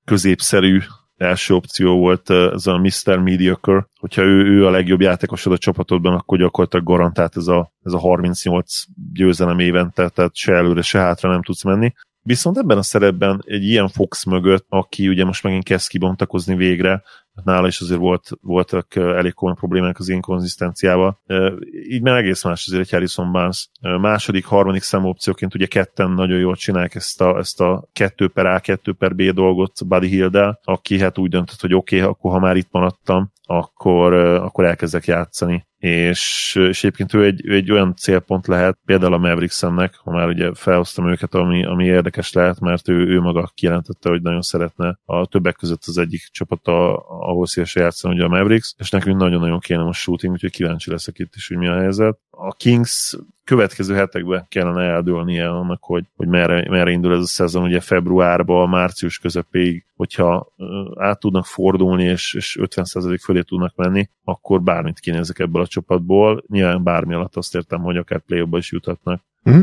középszerű első opció volt ez a Mr. Mediocre, hogyha ő, ő a legjobb játékosod a csapatodban, akkor gyakorlatilag garantált ez a, ez a 38 győzelem évente, tehát se előre, se hátra nem tudsz menni. Viszont ebben a szerepben egy ilyen Fox mögött, aki ugye most megint kezd kibontakozni végre, nála is azért volt, voltak elég komoly problémák az inkonzisztenciával. Így már egész más azért egy Harrison Barnes. Második, harmadik számú opcióként ugye ketten nagyon jól csinálják ezt a, ezt a 2 per A, 2 per B dolgot Buddy Hill-del, aki hát úgy döntött, hogy oké, okay, akkor ha már itt maradtam, akkor, akkor elkezdek játszani. És, és egyébként ő egy, ő egy olyan célpont lehet, például a Mavericks-ennek, ha már ugye felhoztam őket, ami, ami érdekes lehet, mert ő, ő maga kijelentette, hogy nagyon szeretne a többek között az egyik csapata, ahol szívesen játszani, ugye a Mavericks, és nekünk nagyon-nagyon kéne most shooting, úgyhogy kíváncsi leszek itt is, hogy mi a helyzet. A Kings következő hetekben kellene eldőlnie annak, hogy, hogy merre, merre indul ez a szezon, ugye februárban, március közepéig, hogyha át tudnak fordulni, és, és 50% fölé tudnak menni, akkor bármit kinézek ebből a csapatból. Nyilván bármi alatt azt értem, hogy akár play is juthatnak. Mm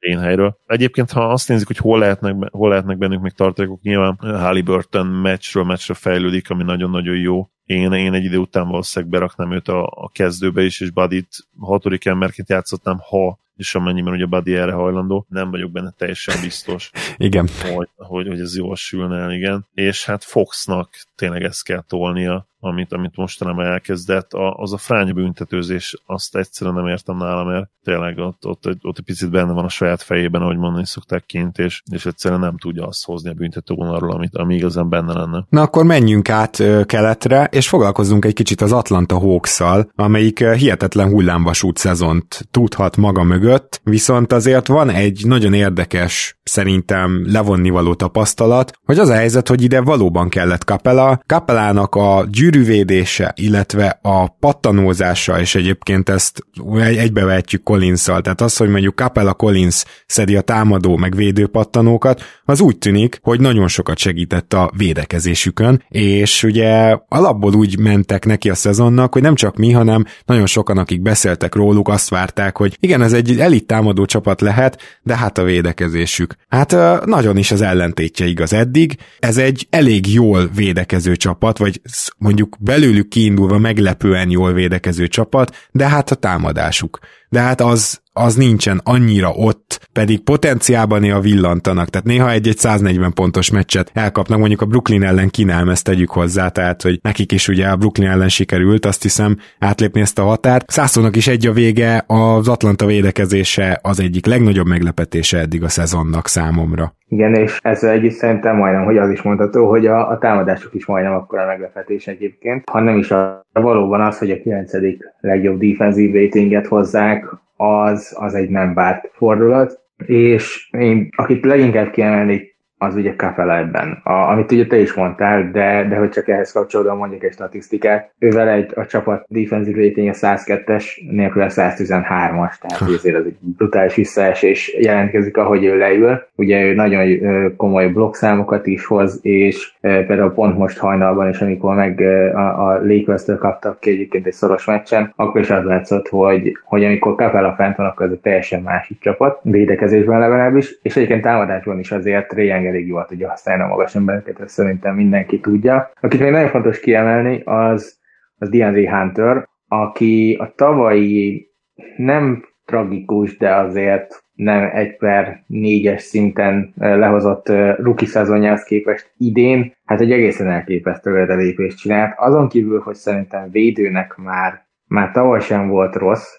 én helyről. Egyébként, ha azt nézzük, hogy hol lehetnek, hol lehetnek bennük még tartalékok, nyilván Halliburton meccsről meccsre fejlődik, ami nagyon-nagyon jó. Én, én egy idő után valószínűleg beraknám őt a, a kezdőbe is, és Buddy-t hatodik emberként játszottam, ha és amennyiben ugye Buddy erre hajlandó, nem vagyok benne teljesen biztos. igen. Hogy, hogy, hogy ez jól sülne el, igen. És hát Foxnak tényleg ezt kell tolnia, amit, amit mostanában elkezdett, a, az a fránya büntetőzés, azt egyszerűen nem értem nála, mert tényleg ott, ott, ott, ott egy picit benne van a saját fejében, ahogy mondani szokták kint, és, és egyszerűen nem tudja azt hozni a büntetővonalról, amit, ami igazán benne lenne. Na akkor menjünk át keletre, és foglalkozzunk egy kicsit az Atlanta hawks amelyik hihetetlen hullámvasút szezont tudhat maga mögött, viszont azért van egy nagyon érdekes, szerintem levonnivaló tapasztalat, hogy az a helyzet, hogy ide valóban kellett Capella. Capellának a gyűr gyűrűvédése, illetve a pattanózása, és egyébként ezt egybevetjük collins tehát az, hogy mondjuk Capella Collins szedi a támadó meg védő pattanókat, az úgy tűnik, hogy nagyon sokat segített a védekezésükön, és ugye alapból úgy mentek neki a szezonnak, hogy nem csak mi, hanem nagyon sokan, akik beszéltek róluk, azt várták, hogy igen, ez egy elit támadó csapat lehet, de hát a védekezésük. Hát nagyon is az ellentétje igaz eddig. Ez egy elég jól védekező csapat, vagy mondjuk belőlük kiindulva meglepően jól védekező csapat, de hát a támadásuk. De hát az, az nincsen annyira ott, pedig potenciálban néha villantanak, tehát néha egy-egy 140 pontos meccset elkapnak, mondjuk a Brooklyn ellen kínálm, ezt tegyük hozzá, tehát hogy nekik is ugye a Brooklyn ellen sikerült, azt hiszem átlépni ezt a határt. Szászónak is egy a vége, az Atlanta védekezése az egyik legnagyobb meglepetése eddig a szezonnak számomra. Igen, és ezzel együtt szerintem majdnem, hogy az is mondható, hogy a, a támadások is majdnem akkor a meglepetés egyébként, ha nem is a, valóban az, hogy a 9. legjobb defensív ratinget hozzák, az, az egy nem várt fordulat, és én, akit leginkább kiemelnék az ugye Capella ebben, a, amit ugye te is mondtál, de, de hogy csak ehhez kapcsolódóan mondjuk egy statisztikát, ővel egy, a csapat defensive rating a 102-es, nélkül a 113-as, tehát ezért az egy brutális visszaesés jelentkezik, ahogy ő leül. Ugye ő nagyon komoly blokkszámokat is hoz, és például pont most hajnalban is, amikor meg a, a lakers kaptak ki egyébként egy szoros meccsen, akkor is az látszott, hogy, hogy amikor Capella fent van, akkor ez egy teljesen másik csapat, védekezésben legalábbis, és egyébként támadásban is azért Ray elég jól tudja használni a magas embereket, ezt szerintem mindenki tudja. Akit még nagyon fontos kiemelni, az, az DeAndre Hunter, aki a tavalyi nem tragikus, de azért nem egy per négyes szinten lehozott rookie szezonjához képest idén, hát egy egészen elképesztő lépést csinált. Azon kívül, hogy szerintem védőnek már, már tavaly sem volt rossz,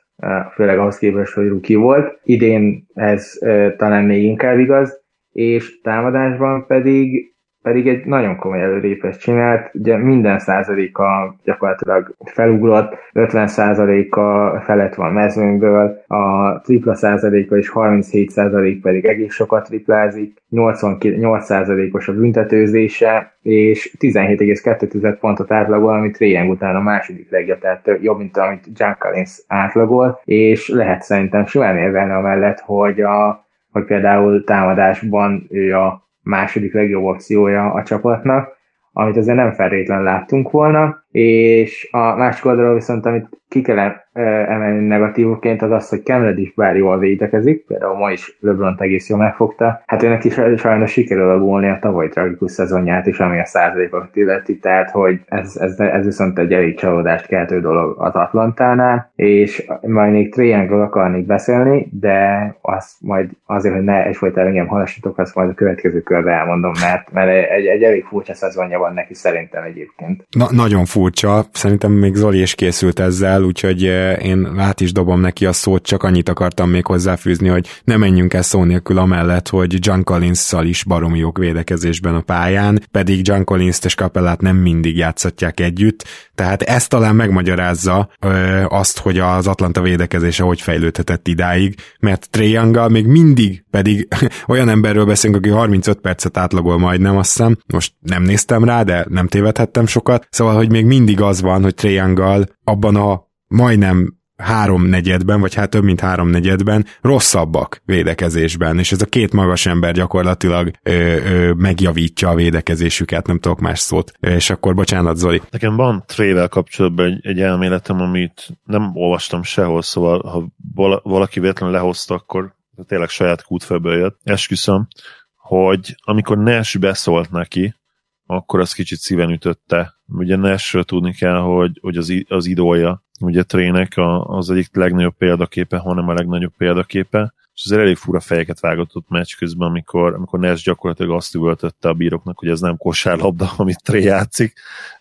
főleg ahhoz képest, hogy ruki volt. Idén ez talán még inkább igaz, és támadásban pedig pedig egy nagyon komoly előrépést csinált, ugye minden százaléka gyakorlatilag felugrott, 50 százaléka felett van mezőnkből, a tripla százaléka és 37 százalék pedig egész sokat triplázik, 88 százalékos a büntetőzése, és 17,2 pontot átlagol, amit Réjeng után a második legjobb, tehát jobb, mint amit John Collins átlagol, és lehet szerintem simán érvelni amellett, hogy a hogy például támadásban ő a második legjobb opciója a csapatnak, amit azért nem feltétlenül láttunk volna, és a másik oldalról viszont, amit ki kell emelni negatívként, az az, hogy Cameron is bár jól védekezik, például ma is LeBron egész jól megfogta, hát őnek is sajnos sikerül alulni a tavaly tragikus szezonját is, ami a százalékokat illeti, tehát hogy ez, ez, ez viszont egy elég csalódást keltő dolog az Atlantánál, és majd még Triangle akarnék beszélni, de azt majd azért, hogy ne egyfajta engem halassatok, azt majd a következő körbe elmondom, mert, mert egy, egy elég furcsa szezonja van neki szerintem egyébként. Na, nagyon furcsa, szerintem még Zoli is készült ezzel, úgyhogy eh, én át is dobom neki a szót, csak annyit akartam még hozzáfűzni, hogy ne menjünk el szó nélkül amellett, hogy John collins is baromi jók védekezésben a pályán, pedig John collins és Capellát nem mindig játszatják együtt, tehát ez talán megmagyarázza ö, azt, hogy az Atlanta védekezése hogy fejlődhetett idáig, mert Trae még mindig pedig olyan emberről beszélünk, aki 35 percet átlagol majdnem, azt hiszem, most nem néztem rá, de nem tévedhettem sokat, szóval, hogy még mindig az van, hogy Trae abban a majdnem háromnegyedben, vagy hát több mint háromnegyedben rosszabbak védekezésben, és ez a két magas ember gyakorlatilag ö, ö, megjavítja a védekezésüket, nem tudok más szót. És akkor bocsánat, Zoli. Nekem van trével kapcsolatban egy, egy elméletem, amit nem olvastam sehol, szóval ha valaki véletlenül lehozta, akkor tényleg saját kútfőből jött. Esküszöm, hogy amikor Nash beszólt neki, akkor az kicsit szíven ütötte. Ugye Nashről tudni kell, hogy, hogy az, az idója, ugye Trének az egyik legnagyobb példaképe, hanem a legnagyobb példaképe, és az elég fura fejeket vágott ott meccs közben, amikor, amikor Nash gyakorlatilag azt üvöltötte a bíroknak, hogy ez nem kosárlabda, amit Tré játszik.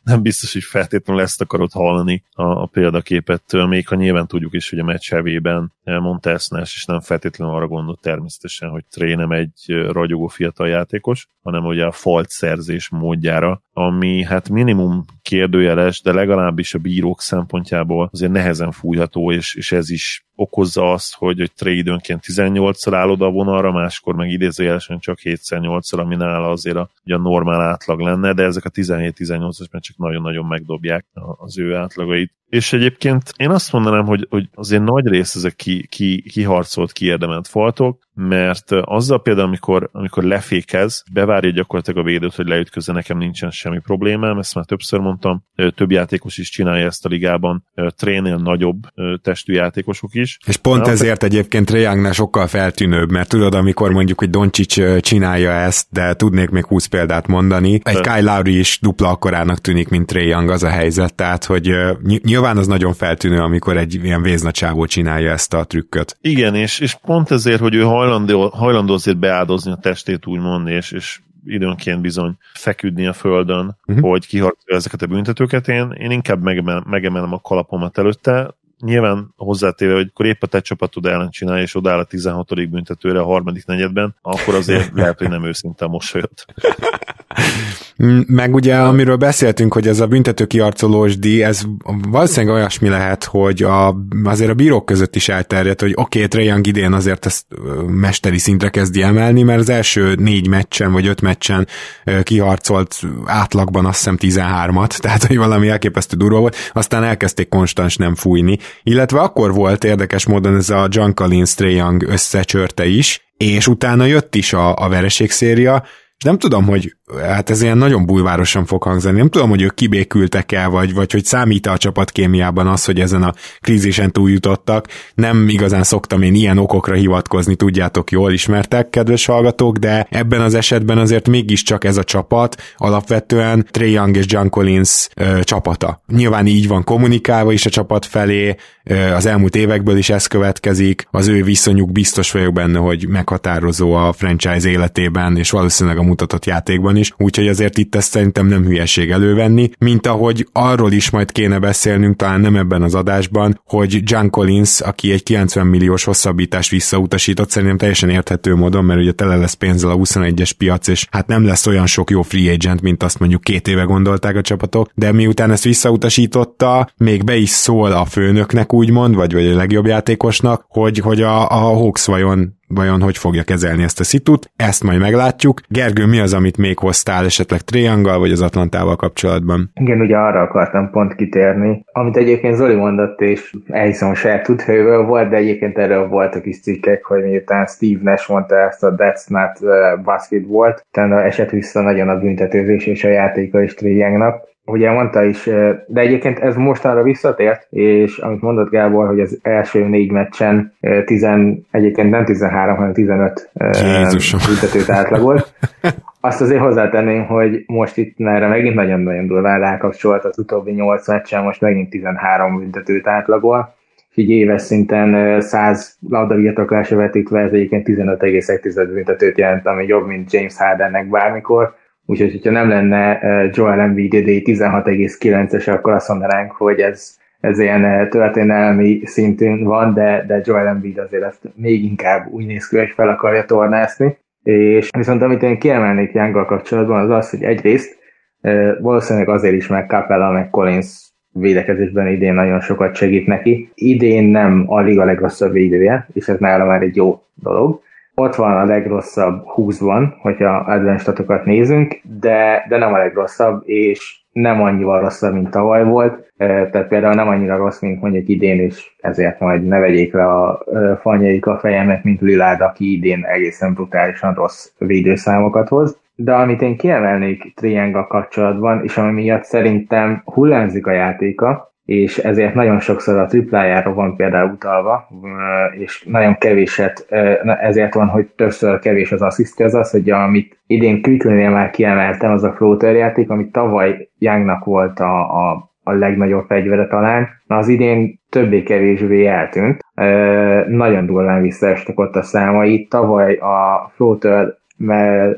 Nem biztos, hogy feltétlenül ezt akarod hallani a, a példaképet, még ha nyilván tudjuk is, hogy a meccs hevében mondta ezt Nash, és nem feltétlenül arra gondolt természetesen, hogy Tré nem egy ragyogó fiatal játékos, hanem ugye a falt szerzés módjára, ami hát minimum kérdőjeles, de legalábbis a bírók szempontjából azért nehezen fújható, és, és ez is okozza azt, hogy, hogy trade időnként 18-szor áll oda a vonalra, máskor meg idézőjelesen csak 7-8-szor, ami nála azért a, ugye a normál átlag lenne, de ezek a 17-18-as meccsek nagyon-nagyon megdobják az ő átlagait. És egyébként én azt mondanám, hogy, hogy azért nagy rész ezek ki, ki, kiharcolt, kiérdemelt faltok, mert azzal például, amikor, amikor lefékez, bevárja gyakorlatilag a védőt, hogy leütközze, nekem nincsen semmi problémám, ezt már többször mondtam, több játékos is csinálja ezt a ligában, trénél nagyobb testű játékosok is. És pont Na, ezért egyébként Trae sokkal feltűnőbb, mert tudod, amikor mondjuk, hogy Doncsics csinálja ezt, de tudnék még 20 példát mondani, egy Kyle Lowry is dupla akkorának tűnik, mint Trae az a helyzet, tehát hogy nyilván az nagyon feltűnő, amikor egy ilyen véznacsávó csinálja ezt a trükköt. Igen, és, és pont ezért, hogy ő hajlandó, hajlandó azért beáldozni a testét, úgymond, és, és időnként bizony feküdni a földön, uh-huh. hogy kiharcolja ezeket a büntetőket. Én, én inkább megemel, megemelem a kalapomat előtte, nyilván hozzátéve, hogy akkor épp a te csapatod ellen csinálja, és odáll a 16. büntetőre a harmadik negyedben, akkor azért lehet, hogy nem őszinte a mosolyot. Meg ugye, amiről beszéltünk, hogy ez a büntető kiarcolós díj, ez valószínűleg olyasmi lehet, hogy a, azért a bírók között is elterjedt, hogy oké, okay, Young idén azért ezt mesteri szintre kezdi emelni, mert az első négy meccsen vagy öt meccsen kiharcolt átlagban azt hiszem 13-at, tehát hogy valami elképesztő durva volt, aztán elkezdték konstans nem fújni, illetve akkor volt érdekes módon ez a John Collins Young összecsörte is, és utána jött is a, a vereségszéria, és nem tudom, hogy hát ez ilyen nagyon bulvárosan fog hangzani, nem tudom, hogy ők kibékültek el, vagy, vagy hogy számít a csapatkémiában az, hogy ezen a krízisen túljutottak. Nem igazán szoktam én ilyen okokra hivatkozni, tudjátok, jól ismertek, kedves hallgatók, de ebben az esetben azért mégiscsak ez a csapat alapvetően Trey Young és John Collins ö, csapata. Nyilván így van kommunikálva is a csapat felé, ö, az elmúlt évekből is ez következik, az ő viszonyuk biztos vagyok benne, hogy meghatározó a franchise életében, és valószínűleg a mutatott játékban is, úgyhogy azért itt ezt szerintem nem hülyeség elővenni, mint ahogy arról is majd kéne beszélnünk, talán nem ebben az adásban, hogy John Collins, aki egy 90 milliós hosszabbítást visszautasított, szerintem teljesen érthető módon, mert ugye tele lesz pénzzel a 21-es piac, és hát nem lesz olyan sok jó free agent, mint azt mondjuk két éve gondolták a csapatok, de miután ezt visszautasította, még be is szól a főnöknek úgymond, vagy, vagy a legjobb játékosnak, hogy, hogy a, a Hawks vajon vajon hogy fogja kezelni ezt a szitut, ezt majd meglátjuk. Gergő, mi az, amit még hoztál esetleg Triangal vagy az Atlantával kapcsolatban? Igen, ugye arra akartam pont kitérni, amit egyébként Zoli mondott, és elhiszem saját tudhőből volt, de egyébként erről voltak is cikkek, hogy miután Steve Nash mondta ezt a That's Not uh, Basketball, utána esett vissza nagyon a büntetőzés és a játéka is Triangnak, ugye mondta is, de egyébként ez mostanra visszatért, és amit mondott Gábor, hogy az első négy meccsen 10, egyébként nem 13, hanem 15 büntetőt átlagolt. Azt azért hozzátenném, hogy most itt erre megint nagyon-nagyon durván rákapcsolt az utóbbi 8 meccsen, most megint 13 büntetőt átlagol, így éves szinten 100 labdabirtoklásra vetítve ez egyébként 15,1 büntetőt jelent, ami jobb, mint James Hardennek bármikor, Úgyhogy, hogyha nem lenne Joel Embiid 16,9-es, akkor azt mondanánk, hogy ez, ez ilyen történelmi szintűn van, de, de Joel Embiid azért ezt még inkább úgy néz ki, hogy fel akarja tornászni. És viszont amit én kiemelnék Younggal kapcsolatban, az az, hogy egyrészt valószínűleg azért is meg Capella, meg Collins védekezésben idén nagyon sokat segít neki. Idén nem a liga legrosszabb védője, és ez nála már egy jó dolog ott van a legrosszabb 20-ban, hogyha advanced statokat nézünk, de, de nem a legrosszabb, és nem annyival rosszabb, mint tavaly volt, tehát például nem annyira rossz, mint mondjuk idén, és ezért majd ne vegyék le a fanyaik a fejemet, mint Lilárd, aki idén egészen brutálisan rossz védőszámokat hoz. De amit én kiemelnék Triangle kapcsolatban, és ami miatt szerintem hullámzik a játéka, és ezért nagyon sokszor a triplájára van például utalva, és nagyon kevéset, ezért van, hogy többször kevés az asszisztja, az az, hogy amit idén Quickly-nél már kiemeltem, az a floater játék, amit tavaly Youngnak volt a, a, a legnagyobb fegyvere talán, na az idén többé-kevésbé eltűnt. Nagyon durván visszaestek ott a számai. Tavaly a floater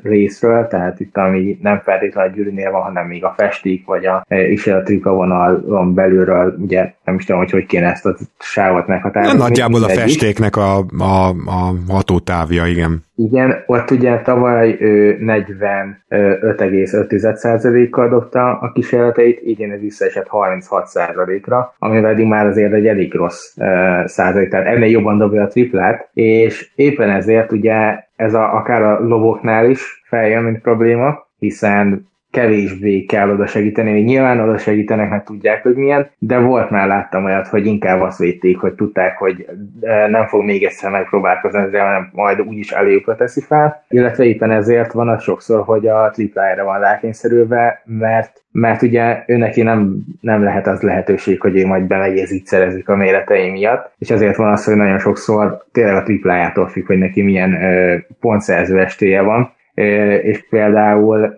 részről, tehát itt ami nem feltétlenül a gyűrűnél van, hanem még a festék, vagy a, e, is a trika vonalon belülről, ugye nem is tudom, hogy hogy kéne ezt a sávot meghatározni. Nagyjából a festéknek a, a, a hatótávja, igen. Igen, ott ugye tavaly 45,5%-kal dobta a kísérleteit, idén ez visszaesett 36%-ra, ami pedig már azért egy elég rossz százalék, tehát ennél jobban dobja a triplát, és éppen ezért ugye ez a, akár a loboknál is feljön, mint probléma, hiszen kevésbé kell oda segíteni, hogy nyilván oda segítenek, mert tudják, hogy milyen, de volt már láttam olyat, hogy inkább azt védték, hogy tudták, hogy nem fog még egyszer megpróbálkozni ezzel, hanem majd úgyis eléjükre teszi fel, illetve éppen ezért van az sokszor, hogy a triplájára van rákényszerülve, mert mert ugye ő neki nem, nem lehet az lehetőség, hogy ő majd bemegy és így szerezik a méretei miatt, és ezért van az, hogy nagyon sokszor tényleg a triplájától függ, hogy neki milyen ö, pontszerző estéje van, ö, és például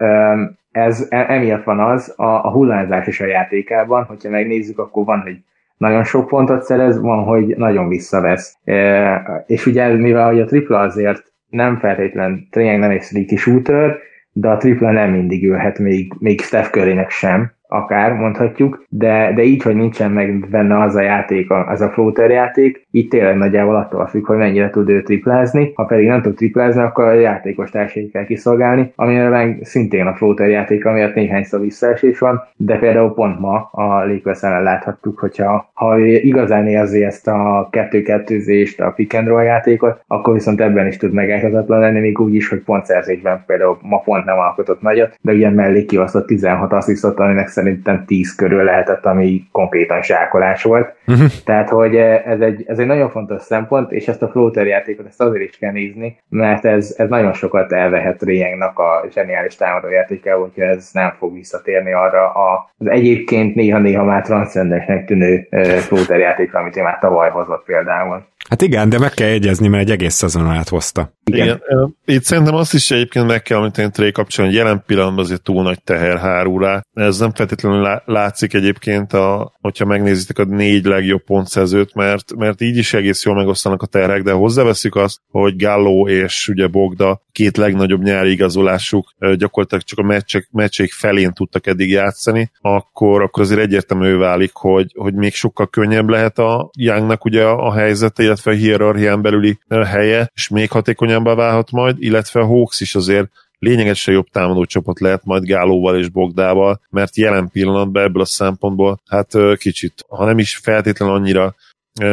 ez e, emiatt van az a, a hullázás is a játékában, hogyha megnézzük, akkor van, hogy nagyon sok pontot szerez, van, hogy nagyon visszavesz. E, és ugye mivel hogy a tripla azért nem feltétlen tényleg nem egy streaky shooter, de a tripla nem mindig ülhet, még, még Steph curry sem, akár mondhatjuk, de, de így, hogy nincsen meg benne az a játék, az a floater játék, itt tényleg nagyjából attól függ, hogy mennyire tud ő triplázni, ha pedig nem tud triplázni, akkor a játékos társait kell kiszolgálni, amire meg szintén a floater játék, amiatt néhányszor visszaesés van, de például pont ma a Lakers láthattuk, hogyha ha igazán érzi ezt a kettő-kettőzést, a pick and roll játékot, akkor viszont ebben is tud megállhatatlan lenni, még úgy is, hogy pontszerzésben például ma pont nem alkotott nagyot, de ugye mellé kiosztott 16 asszisztot, aminek szerintem 10 körül lehetett, ami konkrétan zsákolás volt. Uh-huh. Tehát, hogy ez egy, ez egy nagyon fontos szempont, és ezt a floater játékot ezt azért is kell nézni, mert ez, ez nagyon sokat elvehet Riengnak a zseniális támadó játéka, hogyha ez nem fog visszatérni arra az egyébként néha-néha már transzcendensnek tűnő floater játékra, amit ő már tavaly hozott például. Hát igen, de meg kell egyezni, mert egy egész szezon át hozta. Igen. igen. Itt szerintem azt is egyébként meg kell említeni Trey kapcsolatban, hogy jelen pillanatban azért túl nagy teher hárul rá. Ez nem feltétlenül látszik egyébként, a, hogyha megnézitek a négy legjobb pontszerzőt, mert, mert így is egész jól megosztanak a terhek, de hozzáveszik azt, hogy Gallo és ugye Bogda két legnagyobb nyári igazolásuk gyakorlatilag csak a meccsek, meccseik felén tudtak eddig játszani, akkor, akkor azért egyértelmű válik, hogy, hogy még sokkal könnyebb lehet a Youngnak ugye a, a helyzete, illetve a hierarchián belüli helye, és még hatékonyabbá válhat majd, illetve a Hawks is azért lényegesen jobb támadó csapat lehet majd Gálóval és Bogdával, mert jelen pillanatban ebből a szempontból hát kicsit, ha nem is feltétlenül annyira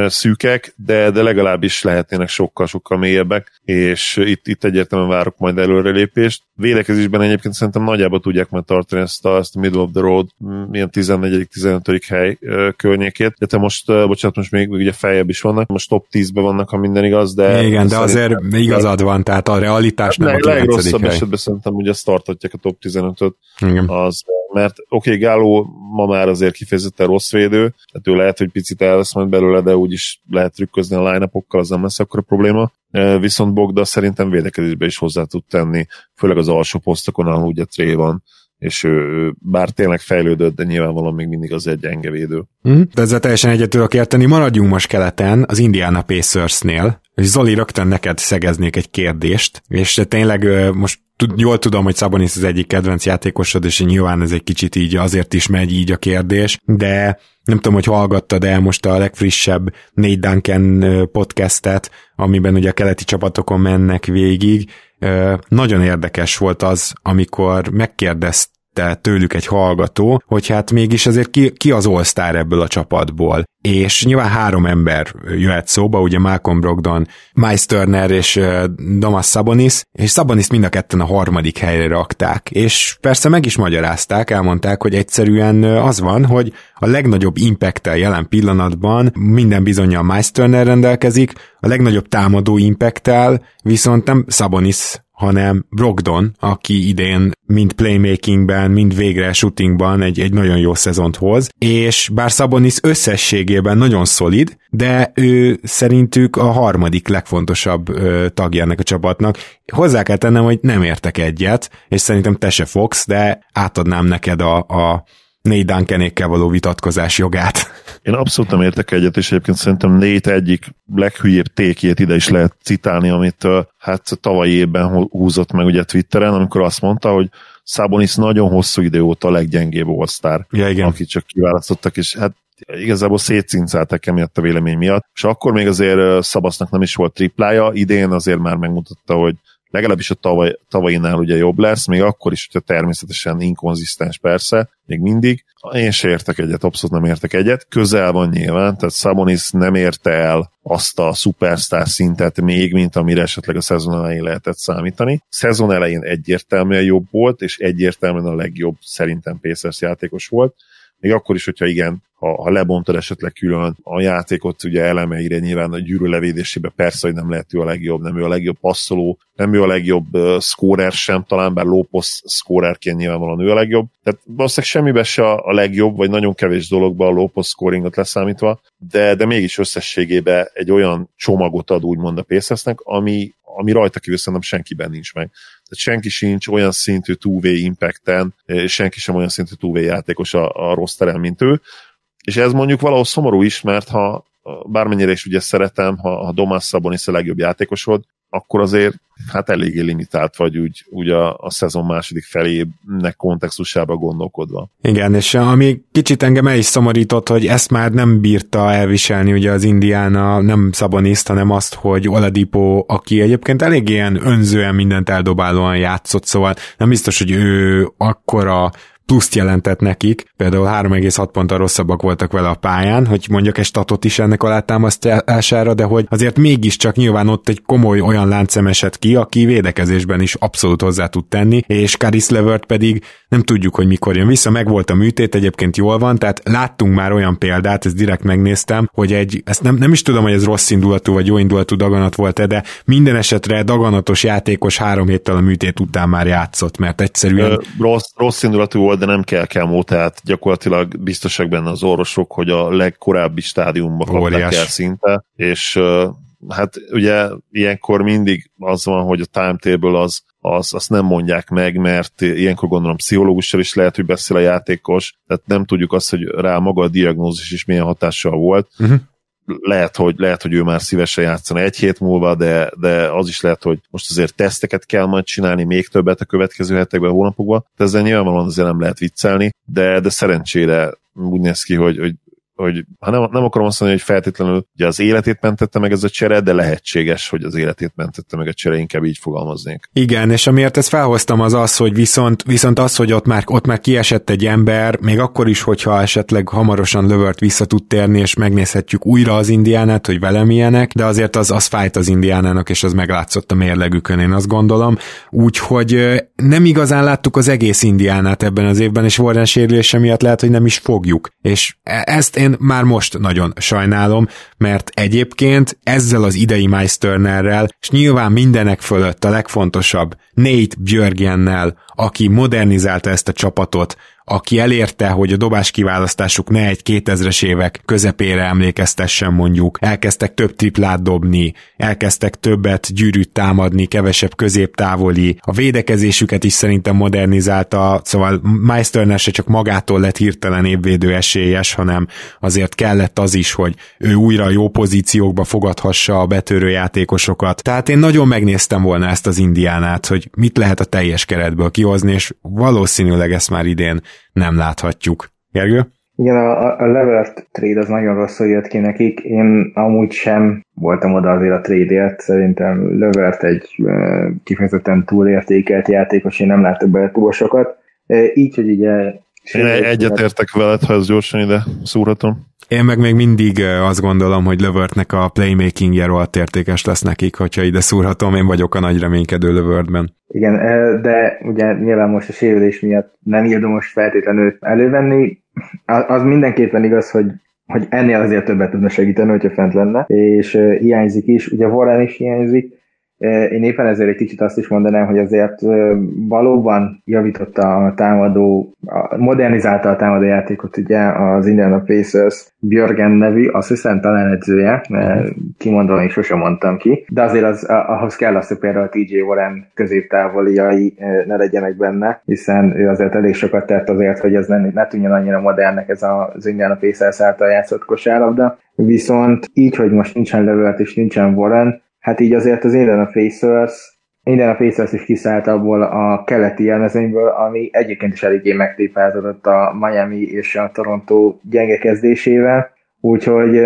szűkek, de, de legalábbis lehetnének sokkal-sokkal mélyebbek, és itt, itt egyértelműen várok majd előrelépést. Védekezésben egyébként szerintem nagyjából tudják majd tartani ezt a, ezt a middle of the road, milyen 14.-15. hely környékét. De te most, bocsánat, most még ugye feljebb is vannak, most top 10-ben vannak, ha minden igaz, de... Igen, de azért igazad van, tehát a realitás nem a legrosszabb esetben szerintem ugye tartatják a top 15-öt. Igen. Az mert oké, okay, Gáló ma már azért kifejezetten rossz védő, tehát ő lehet, hogy picit elvesz majd belőle, de úgyis lehet trükközni a line az nem lesz akkor a probléma. Viszont Bogda szerintem védekezésbe is hozzá tud tenni, főleg az alsó posztokon, ahol ugye Tré van és ő, bár tényleg fejlődött, de nyilvánvalóan még mindig az egy gyenge védő. Mm, de ezzel teljesen egyet tudok érteni. Maradjunk most keleten, az Indiana Pacers-nél, és Zoli, rögtön neked szegeznék egy kérdést, és tényleg most jól tudom, hogy Szabonis az egyik kedvenc játékosod, és nyilván ez egy kicsit így azért is megy így a kérdés, de nem tudom, hogy hallgattad el most a legfrissebb Nate Duncan podcastet, amiben ugye a keleti csapatokon mennek végig. Nagyon érdekes volt az, amikor megkérdezt kérdezte tőlük egy hallgató, hogy hát mégis azért ki, ki az all ebből a csapatból. És nyilván három ember jöhet szóba, ugye Malcolm Brogdon, Miles Turner és Damas Sabonis, és Sabonis mind a ketten a harmadik helyre rakták. És persze meg is magyarázták, elmondták, hogy egyszerűen az van, hogy a legnagyobb impact jelen pillanatban minden bizonyal Miles Turner rendelkezik, a legnagyobb támadó impact viszont nem Sabonis hanem Brogdon, aki idén mind playmakingben, mind végre shootingban egy, egy nagyon jó szezont hoz, és bár Sabonis összességében nagyon szolid, de ő szerintük a harmadik legfontosabb ö, tagja ennek a csapatnak. Hozzá kell tennem, hogy nem értek egyet, és szerintem te se fogsz, de átadnám neked a, a négy Duncanékkel való vitatkozás jogát. Én abszolút nem értek egyet, és egyébként szerintem négy egyik leghülyébb tékét ide is lehet citálni, amit hát tavalyi évben húzott meg ugye Twitteren, amikor azt mondta, hogy Szabonis nagyon hosszú idő óta a leggyengébb all ja, igen. akit csak kiválasztottak, és hát igazából szétszincáltak emiatt a vélemény miatt, és akkor még azért Szabasznak nem is volt triplája, idén azért már megmutatta, hogy legalábbis a tavaly, tavainál ugye jobb lesz, még akkor is, hogyha természetesen inkonzisztens persze, még mindig. Én se értek egyet, abszolút nem értek egyet. Közel van nyilván, tehát Sabonis nem érte el azt a superstar szintet még, mint amire esetleg a szezon elején lehetett számítani. Szezon elején egyértelműen jobb volt, és egyértelműen a legjobb szerintem Pacers játékos volt még akkor is, hogyha igen, ha, ha lebontod esetleg külön a játékot ugye elemeire, nyilván a gyűrű levédésébe persze, hogy nem lehet ő a legjobb, nem ő a legjobb passzoló, nem ő a legjobb uh, scorer sem, talán bár lóposz scorerként nyilvánvalóan ő a legjobb. Tehát valószínűleg semmibe se a, a legjobb, vagy nagyon kevés dologban a lóposz scoringot leszámítva, de, de mégis összességében egy olyan csomagot ad úgymond a Pacersnek, ami, ami rajta kívül szerintem senkiben nincs meg. Senki sincs olyan szintű 2 impacten, és senki sem olyan szintű 2 játékos a, a rossz terem, mint ő. És ez mondjuk valahol szomorú is, mert ha bármennyire is ugye szeretem, ha, ha Domas Szabonis a legjobb játékosod, akkor azért hát eléggé limitált vagy úgy, úgy a, a szezon második felének kontextusába gondolkodva. Igen, és ami kicsit engem el is szomorított, hogy ezt már nem bírta elviselni ugye az Indiana, nem Szaboniszt, hanem azt, hogy Oladipo, aki egyébként elég ilyen önzően mindent eldobálóan játszott, szóval nem biztos, hogy ő akkora pluszt jelentett nekik, például 3,6 ponttal rosszabbak voltak vele a pályán, hogy mondjak egy statot is ennek alátámasztására, de hogy azért mégiscsak nyilván ott egy komoly olyan láncem esett ki, aki védekezésben is abszolút hozzá tud tenni, és Karis Levert pedig nem tudjuk, hogy mikor jön vissza, meg volt a műtét, egyébként jól van, tehát láttunk már olyan példát, ezt direkt megnéztem, hogy egy, ezt nem, nem is tudom, hogy ez rossz indulatú vagy jó indulatú daganat volt-e, de minden esetre daganatos játékos három héttel a műtét után már játszott, mert egyszerűen... Rossz, rossz indulatú volt, de nem kell kell tehát gyakorlatilag biztosak benne az orvosok, hogy a legkorábbi stádiumban kapták el szinte, és hát ugye ilyenkor mindig az van, hogy a timetable az, az, azt nem mondják meg, mert ilyenkor gondolom pszichológussal is lehet, hogy beszél a játékos, tehát nem tudjuk azt, hogy rá maga a diagnózis is milyen hatással volt. Uh-huh lehet, hogy, lehet, hogy ő már szívesen játszana egy hét múlva, de, de az is lehet, hogy most azért teszteket kell majd csinálni, még többet a következő hetekben, hónapokban. De ezzel nyilvánvalóan azért nem lehet viccelni, de, de szerencsére úgy néz ki, hogy, hogy hogy ha nem, nem akarom azt mondani, hogy feltétlenül ugye az életét mentette meg ez a csere, de lehetséges, hogy az életét mentette meg a csere, inkább így fogalmaznék. Igen, és amiért ezt felhoztam az az, hogy viszont, viszont az, hogy ott már, ott már kiesett egy ember, még akkor is, hogyha esetleg hamarosan lövört vissza tud térni, és megnézhetjük újra az indiánát, hogy vele milyenek, de azért az, az fájt az indiánának, és az meglátszott a mérlegükön, én azt gondolom. Úgyhogy nem igazán láttuk az egész indiánát ebben az évben, és Warren sérülése miatt lehet, hogy nem is fogjuk. És e- ezt én már most nagyon sajnálom, mert egyébként ezzel az idei Miles és nyilván mindenek fölött a legfontosabb Nate Björgennel, aki modernizálta ezt a csapatot, aki elérte, hogy a dobás kiválasztásuk ne egy 2000-es évek közepére emlékeztessen mondjuk, elkezdtek több triplát dobni, elkezdtek többet gyűrűt támadni, kevesebb középtávoli, a védekezésüket is szerintem modernizálta, szóval Meisterner se csak magától lett hirtelen évvédő esélyes, hanem azért kellett az is, hogy ő újra jó pozíciókba fogadhassa a betörő játékosokat. Tehát én nagyon megnéztem volna ezt az indiánát, hogy mit lehet a teljes keretből kihozni, és valószínűleg ezt már idén nem láthatjuk. Gergő? Igen, a, a Levert trade az nagyon rosszul jött ki nekik. Én amúgy sem voltam oda azért a trade-ért. Szerintem Levert egy kifejezetten túlértékelt játékos, én nem látok bele túl sokat. Így, hogy ugye... Én egyetértek veled, ha ezt gyorsan ide szúrhatom. Én meg még mindig azt gondolom, hogy Lövertnek a playmakingje rohadt értékes lesz nekik, hogyha ide szúrhatom, én vagyok a nagy reménykedő Lövertben. Igen, de ugye nyilván most a sérülés miatt nem most feltétlenül elővenni. Az mindenképpen igaz, hogy hogy ennél azért többet tudna segíteni, hogyha fent lenne, és hiányzik is, ugye Warren is hiányzik, én éppen ezért egy kicsit azt is mondanám, hogy azért valóban javította a támadó, modernizálta a támadó játékot ugye az Indiana Pacers Björgen nevű asszisztent talán edzője, kimondva még sosem mondtam ki, de azért az, ahhoz kell az, hogy például a TJ Warren középtávoliai ne legyenek benne, hiszen ő azért elég sokat tett azért, hogy ez ne, ne tűnjön annyira modernnek ez az Indiana Pacers által játszott kosárlabda, viszont így, hogy most nincsen lövölt és nincsen Warren, hát így azért az Indiana Pacers Indiana Pacers is kiszállt abból a keleti jelmezőnyből, ami egyébként is eléggé megtépázódott a Miami és a Toronto gyenge kezdésével, úgyhogy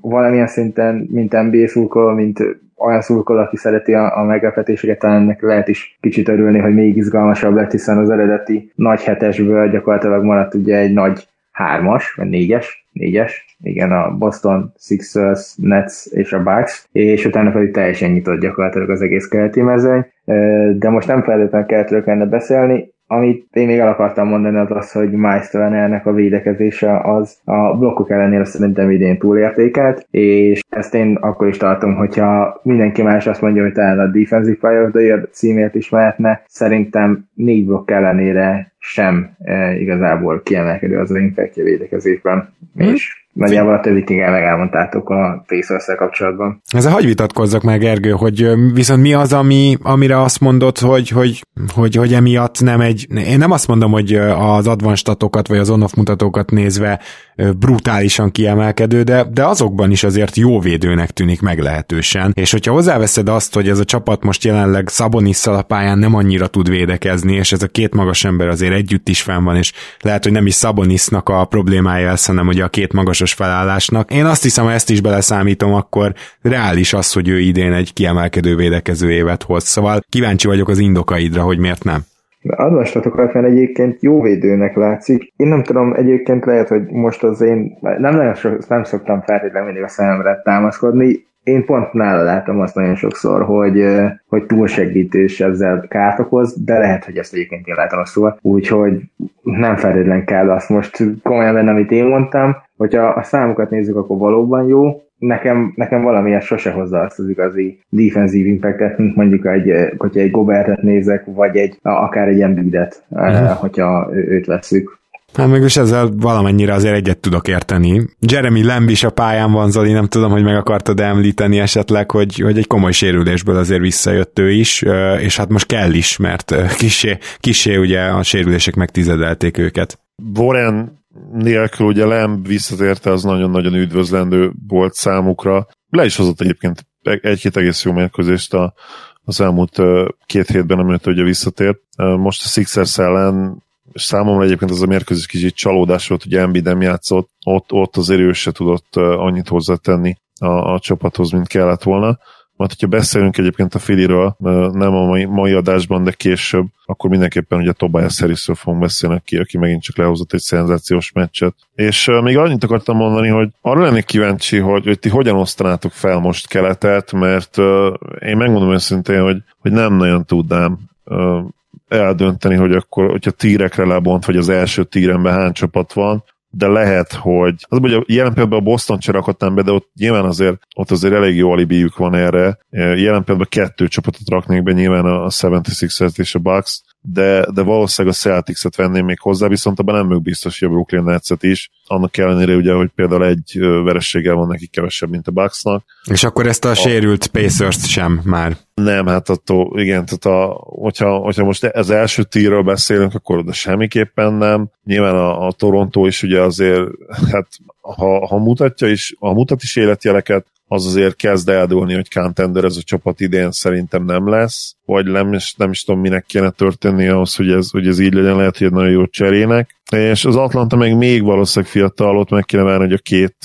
valamilyen szinten, mint NBA szurkoló, mint olyan szurkoló, aki szereti a, a meglepetéseket, talán ennek lehet is kicsit örülni, hogy még izgalmasabb lett, hiszen az eredeti nagy hetesből gyakorlatilag maradt ugye egy nagy hármas, vagy négyes, négyes, igen, a Boston, Sixers, Nets és a Bucks, és utána pedig teljesen nyitott gyakorlatilag az egész keleti mezőny, de most nem feltétlenül keletről kellene beszélni, amit én még el akartam mondani az az, hogy Miles ennek a védekezése az a blokkok ellenére szerintem idén túlértékelt, és ezt én akkor is tartom, hogyha mindenki más azt mondja, hogy talán a Defensive Player of the Year címért is mehetne, szerintem négy blokk ellenére sem e, igazából kiemelkedő az az infektje védekezésben, hmm. és nagyjából a többit igen meg elmondtátok a pacers kapcsolatban. Ez a hagy vitatkozzak meg, Gergő, hogy viszont mi az, ami, amire azt mondod, hogy, hogy, hogy, hogy emiatt nem egy, én nem azt mondom, hogy az advanstatokat vagy az on-off mutatókat nézve brutálisan kiemelkedő, de, de azokban is azért jó védőnek tűnik meglehetősen. És hogyha hozzáveszed azt, hogy ez a csapat most jelenleg Szabonisszal a pályán nem annyira tud védekezni, és ez a két magas ember azért együtt is fenn van, és lehet, hogy nem is Szabonisznak a problémája ez, hanem ugye a két magasos felállásnak. Én azt hiszem, ha ezt is beleszámítom, akkor reális az, hogy ő idén egy kiemelkedő védekező évet hoz. Szóval kíváncsi vagyok az indokaidra, hogy miért nem. Advastatok alapján egyébként jó védőnek látszik. Én nem tudom, egyébként lehet, hogy most az én, nem nagyon so, nem szoktam feltétlenül mindig a szememre támaszkodni, én pont nála látom azt nagyon sokszor, hogy, hogy túlsegítés ezzel kárt okoz, de lehet, hogy ezt egyébként én látom rosszul, úgyhogy nem feltétlenül kell azt most komolyan venni, amit én mondtam, hogyha a számokat nézzük, akkor valóban jó, nekem, nekem valamiért sose hozza azt az igazi defensív impactet, mint mondjuk egy, hogyha egy Gobertet nézek, vagy egy, akár egy Embiidet, uh-huh. hogyha őt veszük. Hát mégis ezzel valamennyire azért egyet tudok érteni. Jeremy Lamb is a pályán van, Zoli, nem tudom, hogy meg akartad említeni esetleg, hogy, hogy egy komoly sérülésből azért visszajött ő is, és hát most kell is, mert kisé, kisé ugye a sérülések megtizedelték őket. Warren nélkül ugye Lamb visszatérte, az nagyon-nagyon üdvözlendő volt számukra. Le is hozott egyébként egy-két egész jó mérkőzést a, az elmúlt két hétben, amit ugye visszatért. Most a Sixers ellen és számomra egyébként az a mérkőzés kicsit csalódás volt, hogy Embiid nem játszott, ott, ott azért ő se tudott annyit hozzátenni a, a csapathoz, mint kellett volna. Majd, hogyha beszélünk egyébként a Filiről, nem a mai, mai adásban, de később, akkor mindenképpen ugye Tobias Harrisről fogunk beszélni ki, aki megint csak lehozott egy szenzációs meccset. És uh, még annyit akartam mondani, hogy arra lennék kíváncsi, hogy, hogy ti hogyan osztanátok fel most keletet, mert én megmondom őszintén, hogy, hogy nem nagyon tudnám eldönteni, hogy akkor, hogyha tírekre lebont, vagy az első tírenben hány csapat van, de lehet, hogy az, hogy a, jelen pillanatban a Boston se rakhatnám be, de ott nyilván azért, ott azért elég jó alibiük van erre. Jelen pillanatban kettő csapatot raknék be, nyilván a 76ers és a Bucks, de, de valószínűleg a Celtics-et venném még hozzá, viszont abban nem ők biztos, hogy a Brooklyn Nets-et is. Annak ellenére ugye, hogy például egy verességgel van neki kevesebb, mint a Bucksnak. És akkor ezt a, a sérült Pacers-t sem már. Nem, hát attól, igen, tehát a, hogyha, hogyha most az első tírről beszélünk, akkor oda semmiképpen nem. Nyilván a, a Toronto is ugye azért, hát ha, ha mutatja is, ha mutat is életjeleket, az azért kezd eldőlni, hogy contender ez a csapat idén szerintem nem lesz, vagy nem is, nem is tudom, minek kéne történni ahhoz, hogy ez, hogy ez így legyen, lehet, hogy nagyon jó cserének. És az Atlanta meg még valószínűleg fiatal, ott meg kéne várni, hogy a két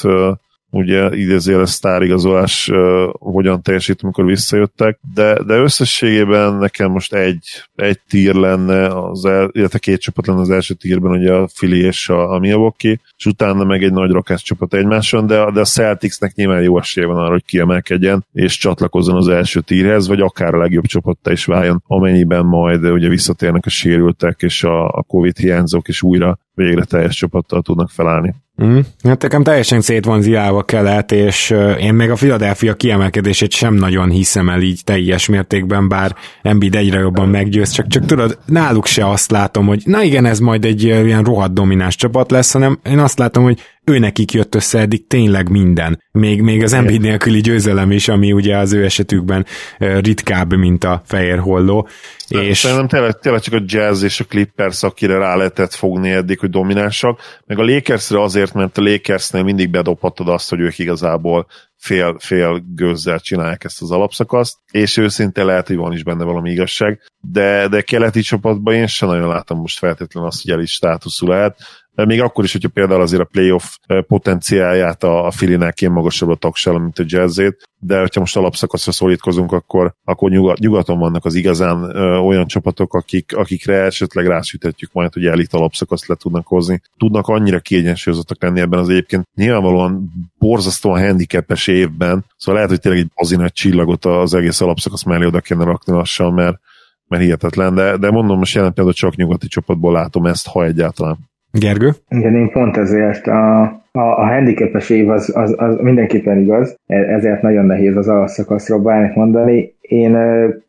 ugye idézőjeles sztárigazolás uh, hogyan teljesít, amikor visszajöttek, de, de összességében nekem most egy, egy tír lenne, az el, illetve két csapat lenne az első tírben, ugye a Fili és a, a Milwaukee, és utána meg egy nagy rakás csapat egymáson, de, de a Celticsnek nyilván jó esélye van arra, hogy kiemelkedjen, és csatlakozzon az első tírhez, vagy akár a legjobb csapatta is váljon, amennyiben majd ugye visszatérnek a sérültek és a, a Covid hiányzók, és újra végre teljes csapattal tudnak felállni. Mm. Hát nekem teljesen szét van ziálva kelet, és én még a Philadelphia kiemelkedését sem nagyon hiszem el így teljes mértékben, bár Embiid egyre jobban meggyőz, csak, csak tudod, náluk se azt látom, hogy na igen, ez majd egy ilyen rohadt domináns csapat lesz, hanem én azt látom, hogy ő nekik jött össze eddig tényleg minden. Még, még az Embiid nélküli győzelem is, ami ugye az ő esetükben ritkább, mint a fehér holló. És... Szerintem tényleg, tényleg csak a Jazz és a Clippers, akire rá lehetett fogni eddig, hogy dominánsak, meg a Lakersre azért, mert a Lakersnél mindig bedobhatod azt, hogy ők igazából fél, fél gőzzel csinálják ezt az alapszakaszt, és őszinte lehet, hogy van is benne valami igazság, de, de keleti csapatban én sem nagyon látom most feltétlenül azt, hogy el is státuszú lehet még akkor is, hogyha például azért a playoff eh, potenciáját a, a Filinek én magasabb a tagsála, mint a jazzét, de hogyha most alapszakaszra szólítkozunk, akkor, akkor nyugat, nyugaton vannak az igazán ö, eh, olyan csapatok, akik, akikre esetleg rásütetjük majd, hogy elit alapszakaszt le tudnak hozni. Tudnak annyira kiegyensúlyozottak lenni ebben az egyébként nyilvánvalóan borzasztóan handicapes évben, szóval lehet, hogy tényleg egy bazi nagy csillagot az egész alapszakasz mellé oda kéne rakni lassan, mert, mert hihetetlen, de, de mondom, most jelen például csak nyugati csapatból látom ezt, ha egyáltalán. Gergő? Igen, én pont ezért a, a, a handicapes év az, az, az mindenképpen igaz, e, ezért nagyon nehéz az alapszakaszról bármit mondani. Én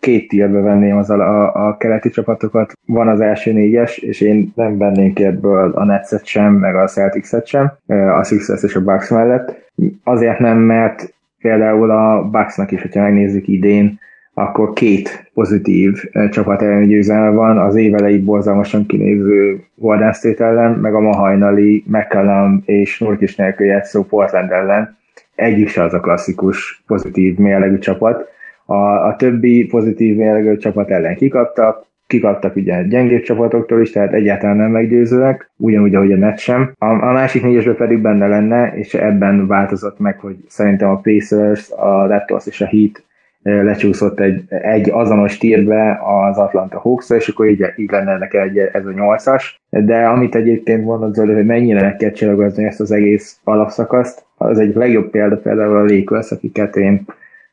két tírbe venném az a, a, a keleti csapatokat, van az első négyes, és én nem vennék ebből a Netset sem, meg a Celtics-et sem, a Sixers és a Bucks mellett. Azért nem, mert például a Bucksnak is, hogyha megnézzük idén, akkor két pozitív csapat elleni győzelme van, az évelei borzalmasan kinéző Golden State ellen, meg a ma hajnali McCallum és Nurkis nélkül játszó Portland ellen. Egyik se az a klasszikus pozitív mérlegű csapat. A, a többi pozitív mérlegű csapat ellen kikaptak, kikaptak ugye gyengébb csapatoktól is, tehát egyáltalán nem meggyőzőek, ugyanúgy, ahogy a net sem. A, a másik négyesben pedig benne lenne, és ebben változott meg, hogy szerintem a Pacers, a Raptors és a Heat lecsúszott egy, egy azonos tírbe az Atlanta hawks és akkor így, így lenne neki egy, ez a nyolcas. De amit egyébként mondod, Zoli, hogy mennyire meg kell csillagozni ezt az egész alapszakaszt, az egy legjobb példa például a Lakers, akiket én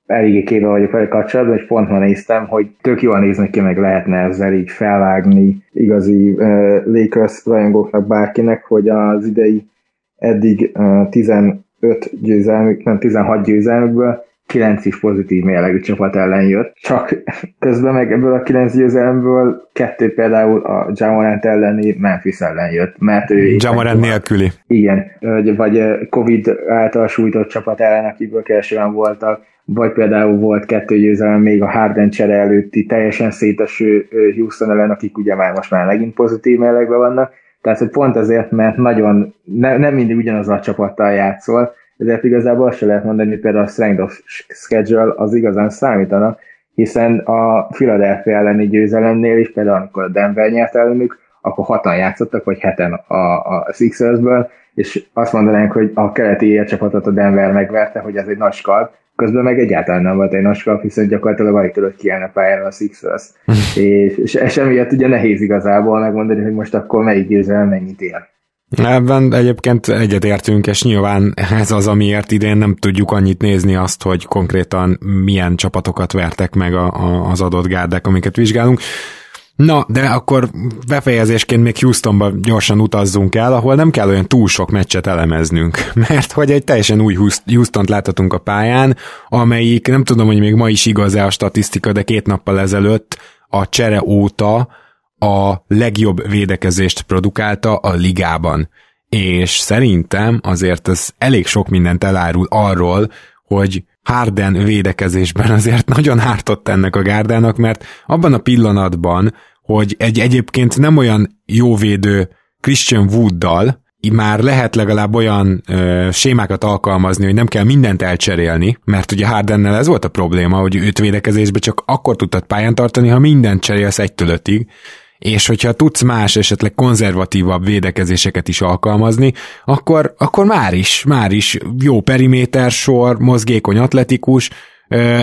eléggé képbe vagyok vele kapcsolatban, és pont ma néztem, hogy tök jól nézni ki, meg lehetne ezzel így felvágni igazi uh, Lakers rajongóknak bárkinek, hogy az idei eddig uh, 15 győzelmük, nem 16 győzelmükből 9 is pozitív mérlegű csapat ellen jött, csak közben meg ebből a 9 győzelemből kettő például a Jamorant elleni Memphis ellen jött, mert ő... Jamorant nélküli. Igen, vagy Covid által sújtott csapat ellen, akikből keresően voltak, vagy például volt kettő győzelem még a Harden csere előtti teljesen széteső Houston ellen, akik ugye már most már megint pozitív mérlegben vannak, tehát hogy pont azért, mert nagyon, ne, nem mindig ugyanaz a csapattal játszol, ezért igazából azt se lehet mondani, hogy például a strength of schedule az igazán számítana, hiszen a Philadelphia elleni győzelemnél is, például amikor a Denver nyert ellenük, akkor hatan játszottak, vagy heten a, a Sixersből, és azt mondanánk, hogy a keleti ércsapatot a Denver megverte, hogy ez egy nagy skalp, közben meg egyáltalán nem volt egy nagy skalp, hiszen gyakorlatilag alig tudott kiállni a pályára a Sixers. és, és, és emiatt ugye nehéz igazából megmondani, hogy most akkor melyik győzelem mennyit ér. Ebben egyébként egyetértünk, és nyilván ez az, amiért idén nem tudjuk annyit nézni azt, hogy konkrétan milyen csapatokat vertek meg a, a, az adott gárdák, amiket vizsgálunk. Na, de akkor befejezésként még Houstonba gyorsan utazzunk el, ahol nem kell olyan túl sok meccset elemeznünk, mert hogy egy teljesen új Houston-t láthatunk a pályán, amelyik nem tudom, hogy még ma is igaz-e a statisztika, de két nappal ezelőtt a csere óta a legjobb védekezést produkálta a ligában. És szerintem azért ez elég sok mindent elárul arról, hogy Harden védekezésben azért nagyon hártott ennek a gárdának, mert abban a pillanatban, hogy egy egyébként nem olyan jó védő Christian Wooddal, már lehet legalább olyan ö, sémákat alkalmazni, hogy nem kell mindent elcserélni, mert ugye Hardennel ez volt a probléma, hogy őt védekezésbe csak akkor tudtad pályán tartani, ha mindent cserélsz egytől ötig, és hogyha tudsz más, esetleg konzervatívabb védekezéseket is alkalmazni, akkor, akkor már is, már is jó periméter sor, mozgékony atletikus,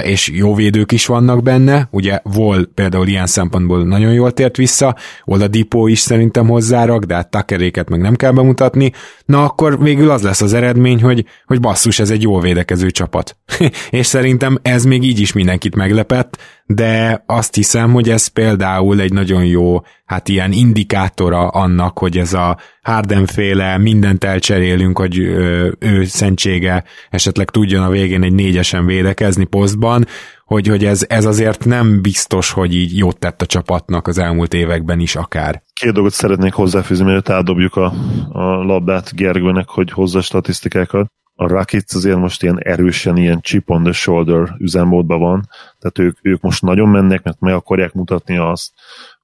és jó védők is vannak benne, ugye Vol például ilyen szempontból nagyon jól tért vissza, Ola Dipó is szerintem hozzárak, de hát Tuckeréket meg nem kell bemutatni, na akkor végül az lesz az eredmény, hogy, hogy basszus, ez egy jól védekező csapat. és szerintem ez még így is mindenkit meglepett, de azt hiszem, hogy ez például egy nagyon jó, hát ilyen indikátora annak, hogy ez a Hardenféle mindent elcserélünk, hogy ő, ő szentsége esetleg tudjon a végén egy négyesen védekezni posztban, hogy, hogy ez, ez azért nem biztos, hogy így jót tett a csapatnak az elmúlt években is akár. Két dolgot szeretnék hozzáfűzni, mielőtt átdobjuk a, a labdát Gergőnek, hogy hozza statisztikákat a Rockets azért most ilyen erősen ilyen chip on the shoulder üzemmódban van, tehát ők, ők most nagyon mennek, mert meg akarják mutatni azt,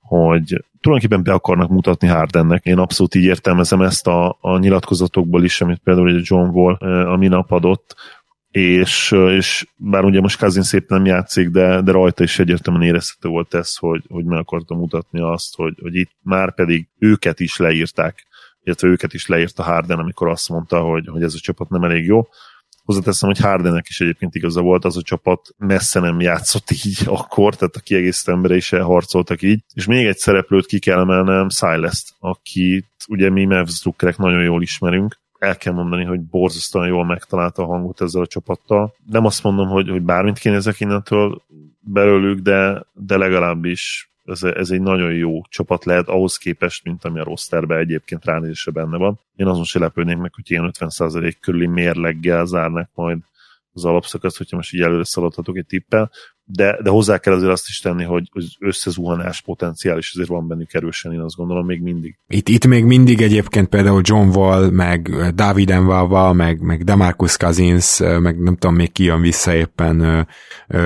hogy tulajdonképpen be akarnak mutatni Hardennek. Én abszolút így értelmezem ezt a, a nyilatkozatokból is, amit például John Wall a minap adott, és, és bár ugye most Kazin szépen nem játszik, de, de rajta is egyértelműen érezhető volt ez, hogy, hogy meg akartam mutatni azt, hogy, hogy itt már pedig őket is leírták illetve őket is leírta Harden, amikor azt mondta, hogy, hogy ez a csapat nem elég jó. Hozzáteszem, hogy Hardennek is egyébként igaza volt, az a csapat messze nem játszott így akkor, tehát a kiegészítő embere is elharcoltak így. És még egy szereplőt ki kell emelnem, Silas-t, akit ugye mi Mavs nagyon jól ismerünk, el kell mondani, hogy borzasztóan jól megtalálta a hangot ezzel a csapattal. Nem azt mondom, hogy, hogy bármit kéne ezek innentől belőlük, de, de legalábbis ez, ez egy nagyon jó csapat lehet ahhoz képest, mint ami a rosterbe egyébként ránézése benne van. Én azon se lepődnék meg, hogy ilyen 50% körüli mérleggel zárnak majd az alapszakaszt, hogyha most így előre szaladhatok egy tippel, de, de hozzá kell azért azt is tenni, hogy az összezuhanás potenciál is azért van bennük erősen, én azt gondolom még mindig. Itt, itt még mindig egyébként például John Wall, meg David Envava, meg, meg Demarcus Cousins, meg nem tudom még ki jön vissza éppen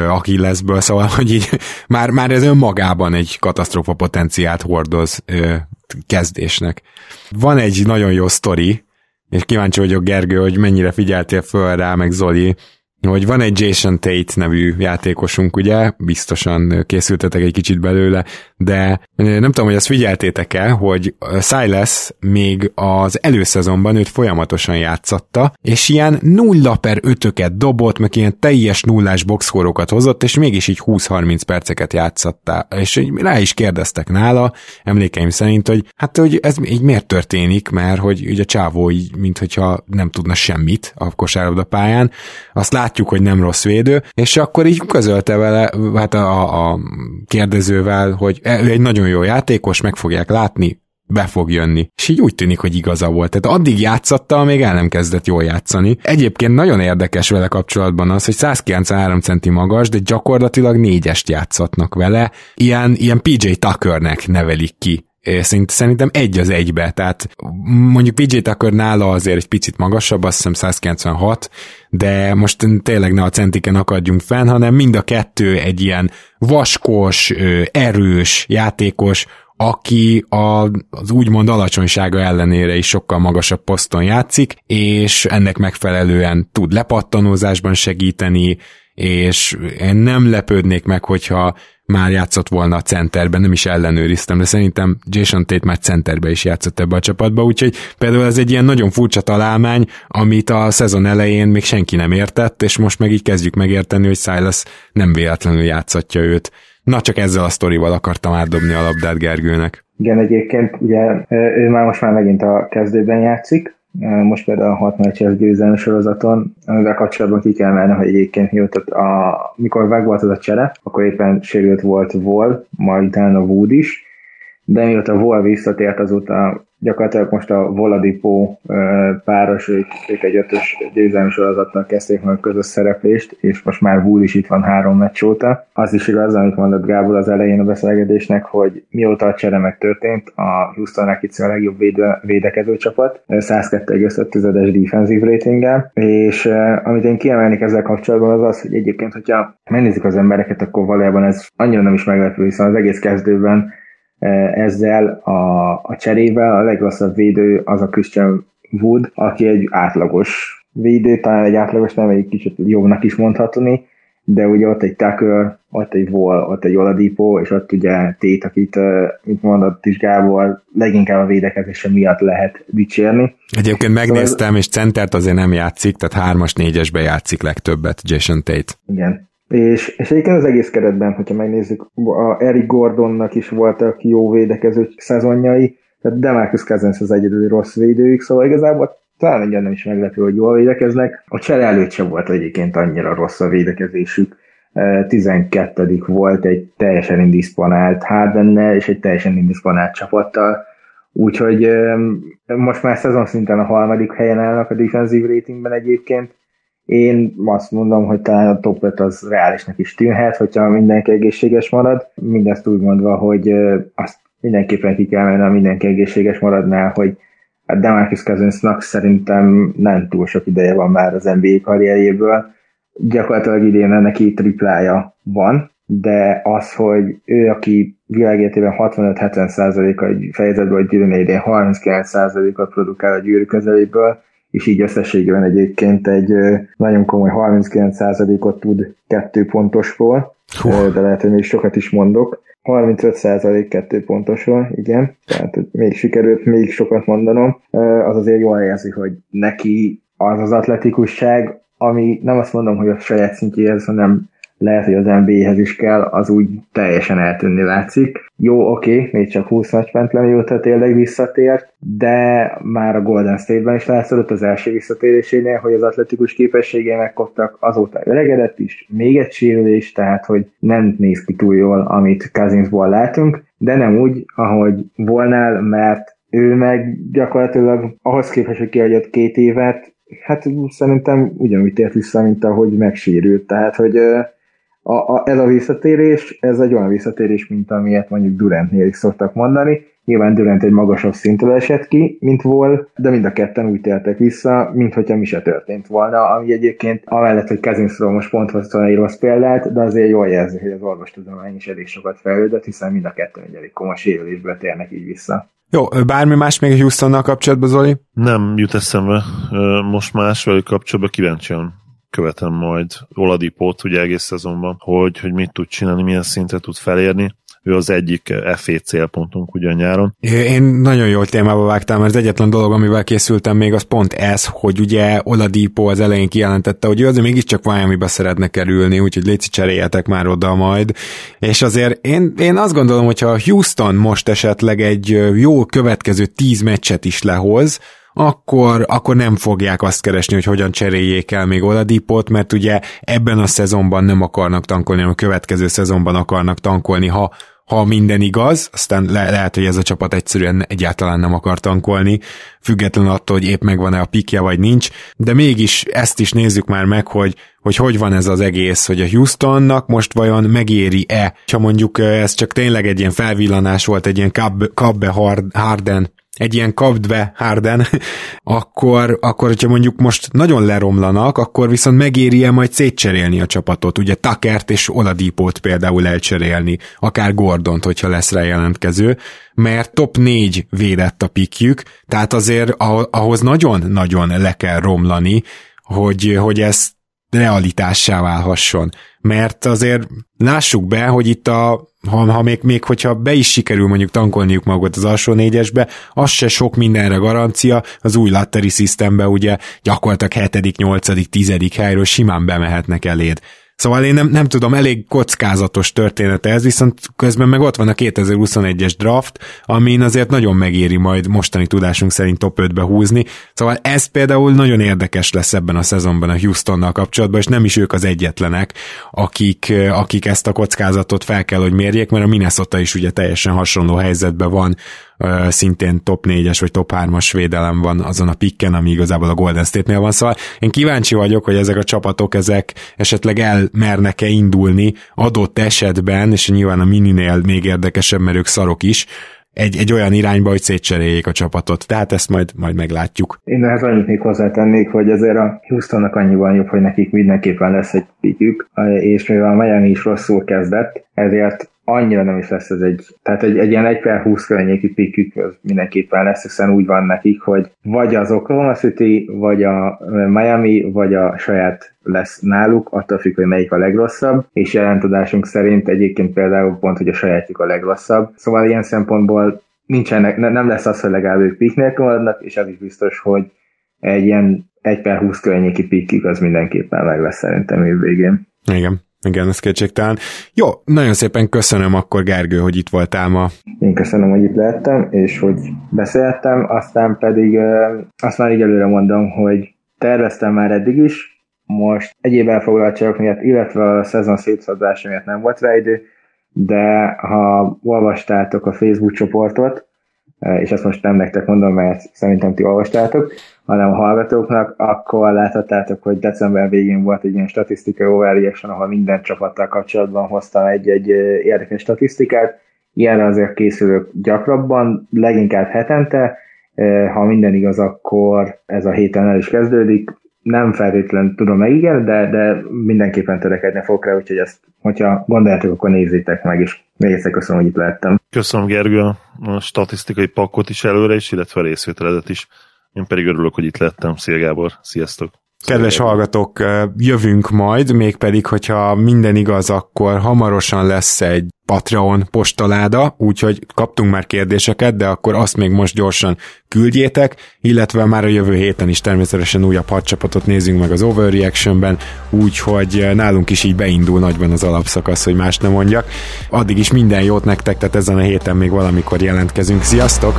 Achillesből, szóval, hogy így már, már ez önmagában egy katasztrófa potenciált hordoz kezdésnek. Van egy nagyon jó sztori, és kíváncsi vagyok, Gergő, hogy mennyire figyeltél föl rá, meg Zoli, hogy van egy Jason Tate nevű játékosunk, ugye, biztosan készültetek egy kicsit belőle, de nem tudom, hogy ezt figyeltétek-e, hogy Silas még az előszezonban őt folyamatosan játszatta, és ilyen nulla per ötöket dobott, meg ilyen teljes nullás boxkórokat hozott, és mégis így 20-30 perceket játszatta. És rá is kérdeztek nála, emlékeim szerint, hogy hát, hogy ez így miért történik, mert hogy ugye a csávó így, mintha nem tudna semmit a kosárlabda pályán, azt lát látjuk, hogy nem rossz védő, és akkor így közölte vele, hát a, a kérdezővel, hogy ő egy nagyon jó játékos, meg fogják látni, be fog jönni. És így úgy tűnik, hogy igaza volt. Tehát addig játszatta, amíg el nem kezdett jól játszani. Egyébként nagyon érdekes vele kapcsolatban az, hogy 193 centi magas, de gyakorlatilag négyest játszatnak vele. Ilyen, ilyen PJ Tuckernek nevelik ki Szerint, szerintem egy az egybe, tehát mondjuk PJ Tucker nála azért egy picit magasabb, azt hiszem 196, de most tényleg ne a centiken akadjunk fenn, hanem mind a kettő egy ilyen vaskos, erős játékos, aki a, az úgymond alacsonysága ellenére is sokkal magasabb poszton játszik, és ennek megfelelően tud lepattanózásban segíteni, és én nem lepődnék meg, hogyha már játszott volna a centerben, nem is ellenőriztem, de szerintem Jason Tate már centerbe is játszott ebbe a csapatba, úgyhogy például ez egy ilyen nagyon furcsa találmány, amit a szezon elején még senki nem értett, és most meg így kezdjük megérteni, hogy Silas nem véletlenül játszatja őt. Na, csak ezzel a sztorival akartam átdobni a labdát Gergőnek. Igen, egyébként ugye ő már most már megint a kezdőben játszik, most például a 6 meccses győzelmi sorozaton, amivel kapcsolatban ki kell menni, hogy egyébként mióta a, mikor meg volt az a csere, akkor éppen sérült volt Vol, majd utána Wood is, de mióta Vol visszatért azóta gyakorlatilag most a Voladipo páros, ők, ők egy ötös győzelmi sorozattal kezdték meg a közös szereplést, és most már Wood is itt van három meccs óta. Az is igaz, amit mondott Gábor az elején a beszélgetésnek, hogy mióta a csere megtörtént, a Houston itt a legjobb véde, védekező csapat, 102,5-es defensive ratinggel, és amit én kiemelnék ezzel kapcsolatban az az, hogy egyébként, hogyha megnézik az embereket, akkor valójában ez annyira nem is meglepő, hiszen az egész kezdőben ezzel a, a cserével a legrosszabb védő az a Christian Wood, aki egy átlagos védő, talán egy átlagos, nem egy kicsit jobbnak is mondhatni, de ugye ott egy Tucker, ott egy Wall, ott egy Oladipo, és ott ugye Tét, akit, mint mondott is Gábor, leginkább a védekezése miatt lehet dicsérni. Egyébként megnéztem, és centert azért nem játszik, tehát hármas, négyesbe játszik legtöbbet Jason Tate. Igen, és, és egyébként az egész keretben, hogyha megnézzük, a Eric Gordonnak is voltak jó védekező szezonjai, tehát Demarcus Cousins az egyedül rossz védőjük, szóval igazából talán egy nem is meglepő, hogy jól védekeznek. A csere előtt sem volt egyébként annyira rossz a védekezésük. 12. volt egy teljesen indisponált Hardennel és egy teljesen indisponált csapattal. Úgyhogy most már szezon szinten a harmadik helyen állnak a defensive ratingben egyébként, én azt mondom, hogy talán a top 5 az reálisnak is tűnhet, hogyha mindenki egészséges marad. Mindezt úgy mondva, hogy azt mindenképpen ki kell menni, mindenki egészséges maradnál, hogy a Demarcus Cousinsnak szerintem nem túl sok ideje van már az NBA karrierjéből. Gyakorlatilag idén neki triplája van, de az, hogy ő, aki világéletében 65-70%-a egy fejezetből, egy gyűrűnél idén 39%-ot produkál a gyűrű közeléből, és így összességében egyébként egy nagyon komoly 39%-ot tud kettő pontosról, Hú. de lehet, hogy még sokat is mondok. 35% kettő pontosról, igen, tehát hogy még sikerült még sokat mondanom, az azért jól érzi, hogy neki az az atletikusság, ami nem azt mondom, hogy a saját szintjéhez, hanem lehet, hogy az NBA-hez is kell, az úgy teljesen eltűnni látszik. Jó, oké, még csak 20 meccs ment le, mióta tényleg visszatért, de már a Golden State-ben is látszott az első visszatérésénél, hogy az atletikus képességé megkoptak, azóta öregedett is, még egy sérülés, tehát hogy nem néz ki túl jól, amit Cousinsból látunk, de nem úgy, ahogy volnál, mert ő meg gyakorlatilag ahhoz képest, hogy kiadott két évet, hát szerintem ugyanúgy tért vissza, mint ahogy megsérült. Tehát, hogy a, a, ez a visszatérés, ez egy olyan visszatérés, mint amilyet mondjuk Durantnél is szoktak mondani. Nyilván Durant egy magasabb szintről esett ki, mint volt, de mind a ketten úgy tértek vissza, mint hogyha mi se történt volna, ami egyébként amellett, hogy Kazinszról most pont hoztam egy rossz példát, de azért jól jelzi, hogy az orvostudomány is elég sokat fejlődött, hiszen mind a ketten egy elég komoly sérülésből térnek így vissza. Jó, bármi más még a Houstonnal kapcsolatban, Zoli? Nem jut eszembe. Most más velük kapcsolatban kíváncsian követem majd Oladipót ugye egész szezonban, hogy, hogy mit tud csinálni, milyen szintre tud felérni ő az egyik FE célpontunk ugye a nyáron. Én nagyon jól témába vágtam, mert az egyetlen dolog, amivel készültem még, az pont ez, hogy ugye Oladipo az elején kijelentette, hogy ő azért mégiscsak Miami-ba szeretne kerülni, úgyhogy légy cseréljetek már oda majd. És azért én, én azt gondolom, hogy ha Houston most esetleg egy jó következő tíz meccset is lehoz, akkor, akkor nem fogják azt keresni, hogy hogyan cseréljék el még Oladipot, mert ugye ebben a szezonban nem akarnak tankolni, hanem a következő szezonban akarnak tankolni, ha, ha minden igaz, aztán le- lehet, hogy ez a csapat egyszerűen egyáltalán nem akar tankolni, független attól, hogy épp megvan-e a pikje, vagy nincs, de mégis ezt is nézzük már meg, hogy hogy hogy van ez az egész, hogy a Houstonnak most vajon megéri-e, ha mondjuk ez csak tényleg egy ilyen felvillanás volt, egy ilyen Kabbe Harden egy ilyen kapd be Harden, akkor, akkor, hogyha mondjuk most nagyon leromlanak, akkor viszont megéri-e majd szétcserélni a csapatot, ugye Takert és Oladipót például elcserélni, akár Gordont, hogyha lesz rá jelentkező, mert top 4 védett a pikjük, tehát azért ahhoz nagyon-nagyon le kell romlani, hogy, hogy ezt realitássá válhasson. Mert azért lássuk be, hogy itt a ha, ha még, még hogyha be is sikerül mondjuk tankolniuk magukat az alsó négyesbe, az se sok mindenre garancia, az új Latteri Systembe ugye gyakorlatilag 7., 8., 10. helyről simán bemehetnek eléd. Szóval én nem, nem tudom, elég kockázatos történet ez, viszont közben meg ott van a 2021-es draft, amin azért nagyon megéri majd mostani tudásunk szerint top 5-be húzni. Szóval ez például nagyon érdekes lesz ebben a szezonban a Houstonnal kapcsolatban, és nem is ők az egyetlenek, akik, akik ezt a kockázatot fel kell, hogy mérjék, mert a Minnesota is ugye teljesen hasonló helyzetben van, szintén top 4-es vagy top 3-as védelem van azon a pikken, ami igazából a Golden State-nél van, szóval én kíváncsi vagyok, hogy ezek a csapatok ezek esetleg elmernek-e indulni adott esetben, és nyilván a mininél még érdekesebb, mert ők szarok is, egy, egy olyan irányba, hogy szétcseréljék a csapatot. Tehát ezt majd, majd meglátjuk. Én ehhez annyit még hozzátennék, hogy azért a Houstonnak annyiban jobb, hogy nekik mindenképpen lesz egy pikük, és mivel Miami is rosszul kezdett, ezért annyira nem is lesz ez egy, tehát egy, egy ilyen 1 per 20 környéki pikük mindenképpen lesz, hiszen úgy van nekik, hogy vagy az Oklahoma City, vagy a Miami, vagy a saját lesz náluk, attól függ, hogy melyik a legrosszabb, és jelentudásunk szerint egyébként például pont, hogy a sajátjuk a legrosszabb. Szóval ilyen szempontból nincsenek, nem lesz az, hogy legalább ők pik nélkül maradnak, és az is biztos, hogy egy ilyen 1 per 20 környéki pikük az mindenképpen meg lesz szerintem év végén. Igen. Igen, ez kétségtelen. Jó, nagyon szépen köszönöm akkor, Gergő, hogy itt voltál ma. Én köszönöm, hogy itt lehettem, és hogy beszéltem, aztán pedig azt már így előre mondom, hogy terveztem már eddig is, most egyéb elfoglaltságok miatt, illetve a szezon szétszadása miatt nem volt rá idő, de ha olvastátok a Facebook csoportot, és ezt most nem nektek mondom, mert szerintem ti olvastátok, hanem a hallgatóknak, akkor láthattátok, hogy december végén volt egy ilyen statisztikai overreaction, ahol minden csapattal kapcsolatban hoztam egy-egy érdekes statisztikát. Ilyenre azért készülök gyakrabban, leginkább hetente, ha minden igaz, akkor ez a héten el is kezdődik. Nem feltétlenül tudom meg, igen, de, de mindenképpen törekedni fogok rá, úgyhogy ezt, hogyha gondoljátok, akkor nézzétek meg, és még egyszer köszönöm, hogy itt lehettem. Köszönöm, Gergő, a statisztikai pakkot is előre is, illetve a részvételedet is. Én pedig örülök, hogy itt lettem. Szia Gábor, sziasztok! Kedves hallgatók, jövünk majd, mégpedig, hogyha minden igaz, akkor hamarosan lesz egy Patreon postaláda, úgyhogy kaptunk már kérdéseket, de akkor azt még most gyorsan küldjétek, illetve már a jövő héten is természetesen újabb hadcsapatot nézzünk meg az Overreaction-ben, úgyhogy nálunk is így beindul nagyban az alapszakasz, hogy más nem mondjak. Addig is minden jót nektek, tehát ezen a héten még valamikor jelentkezünk. Sziasztok!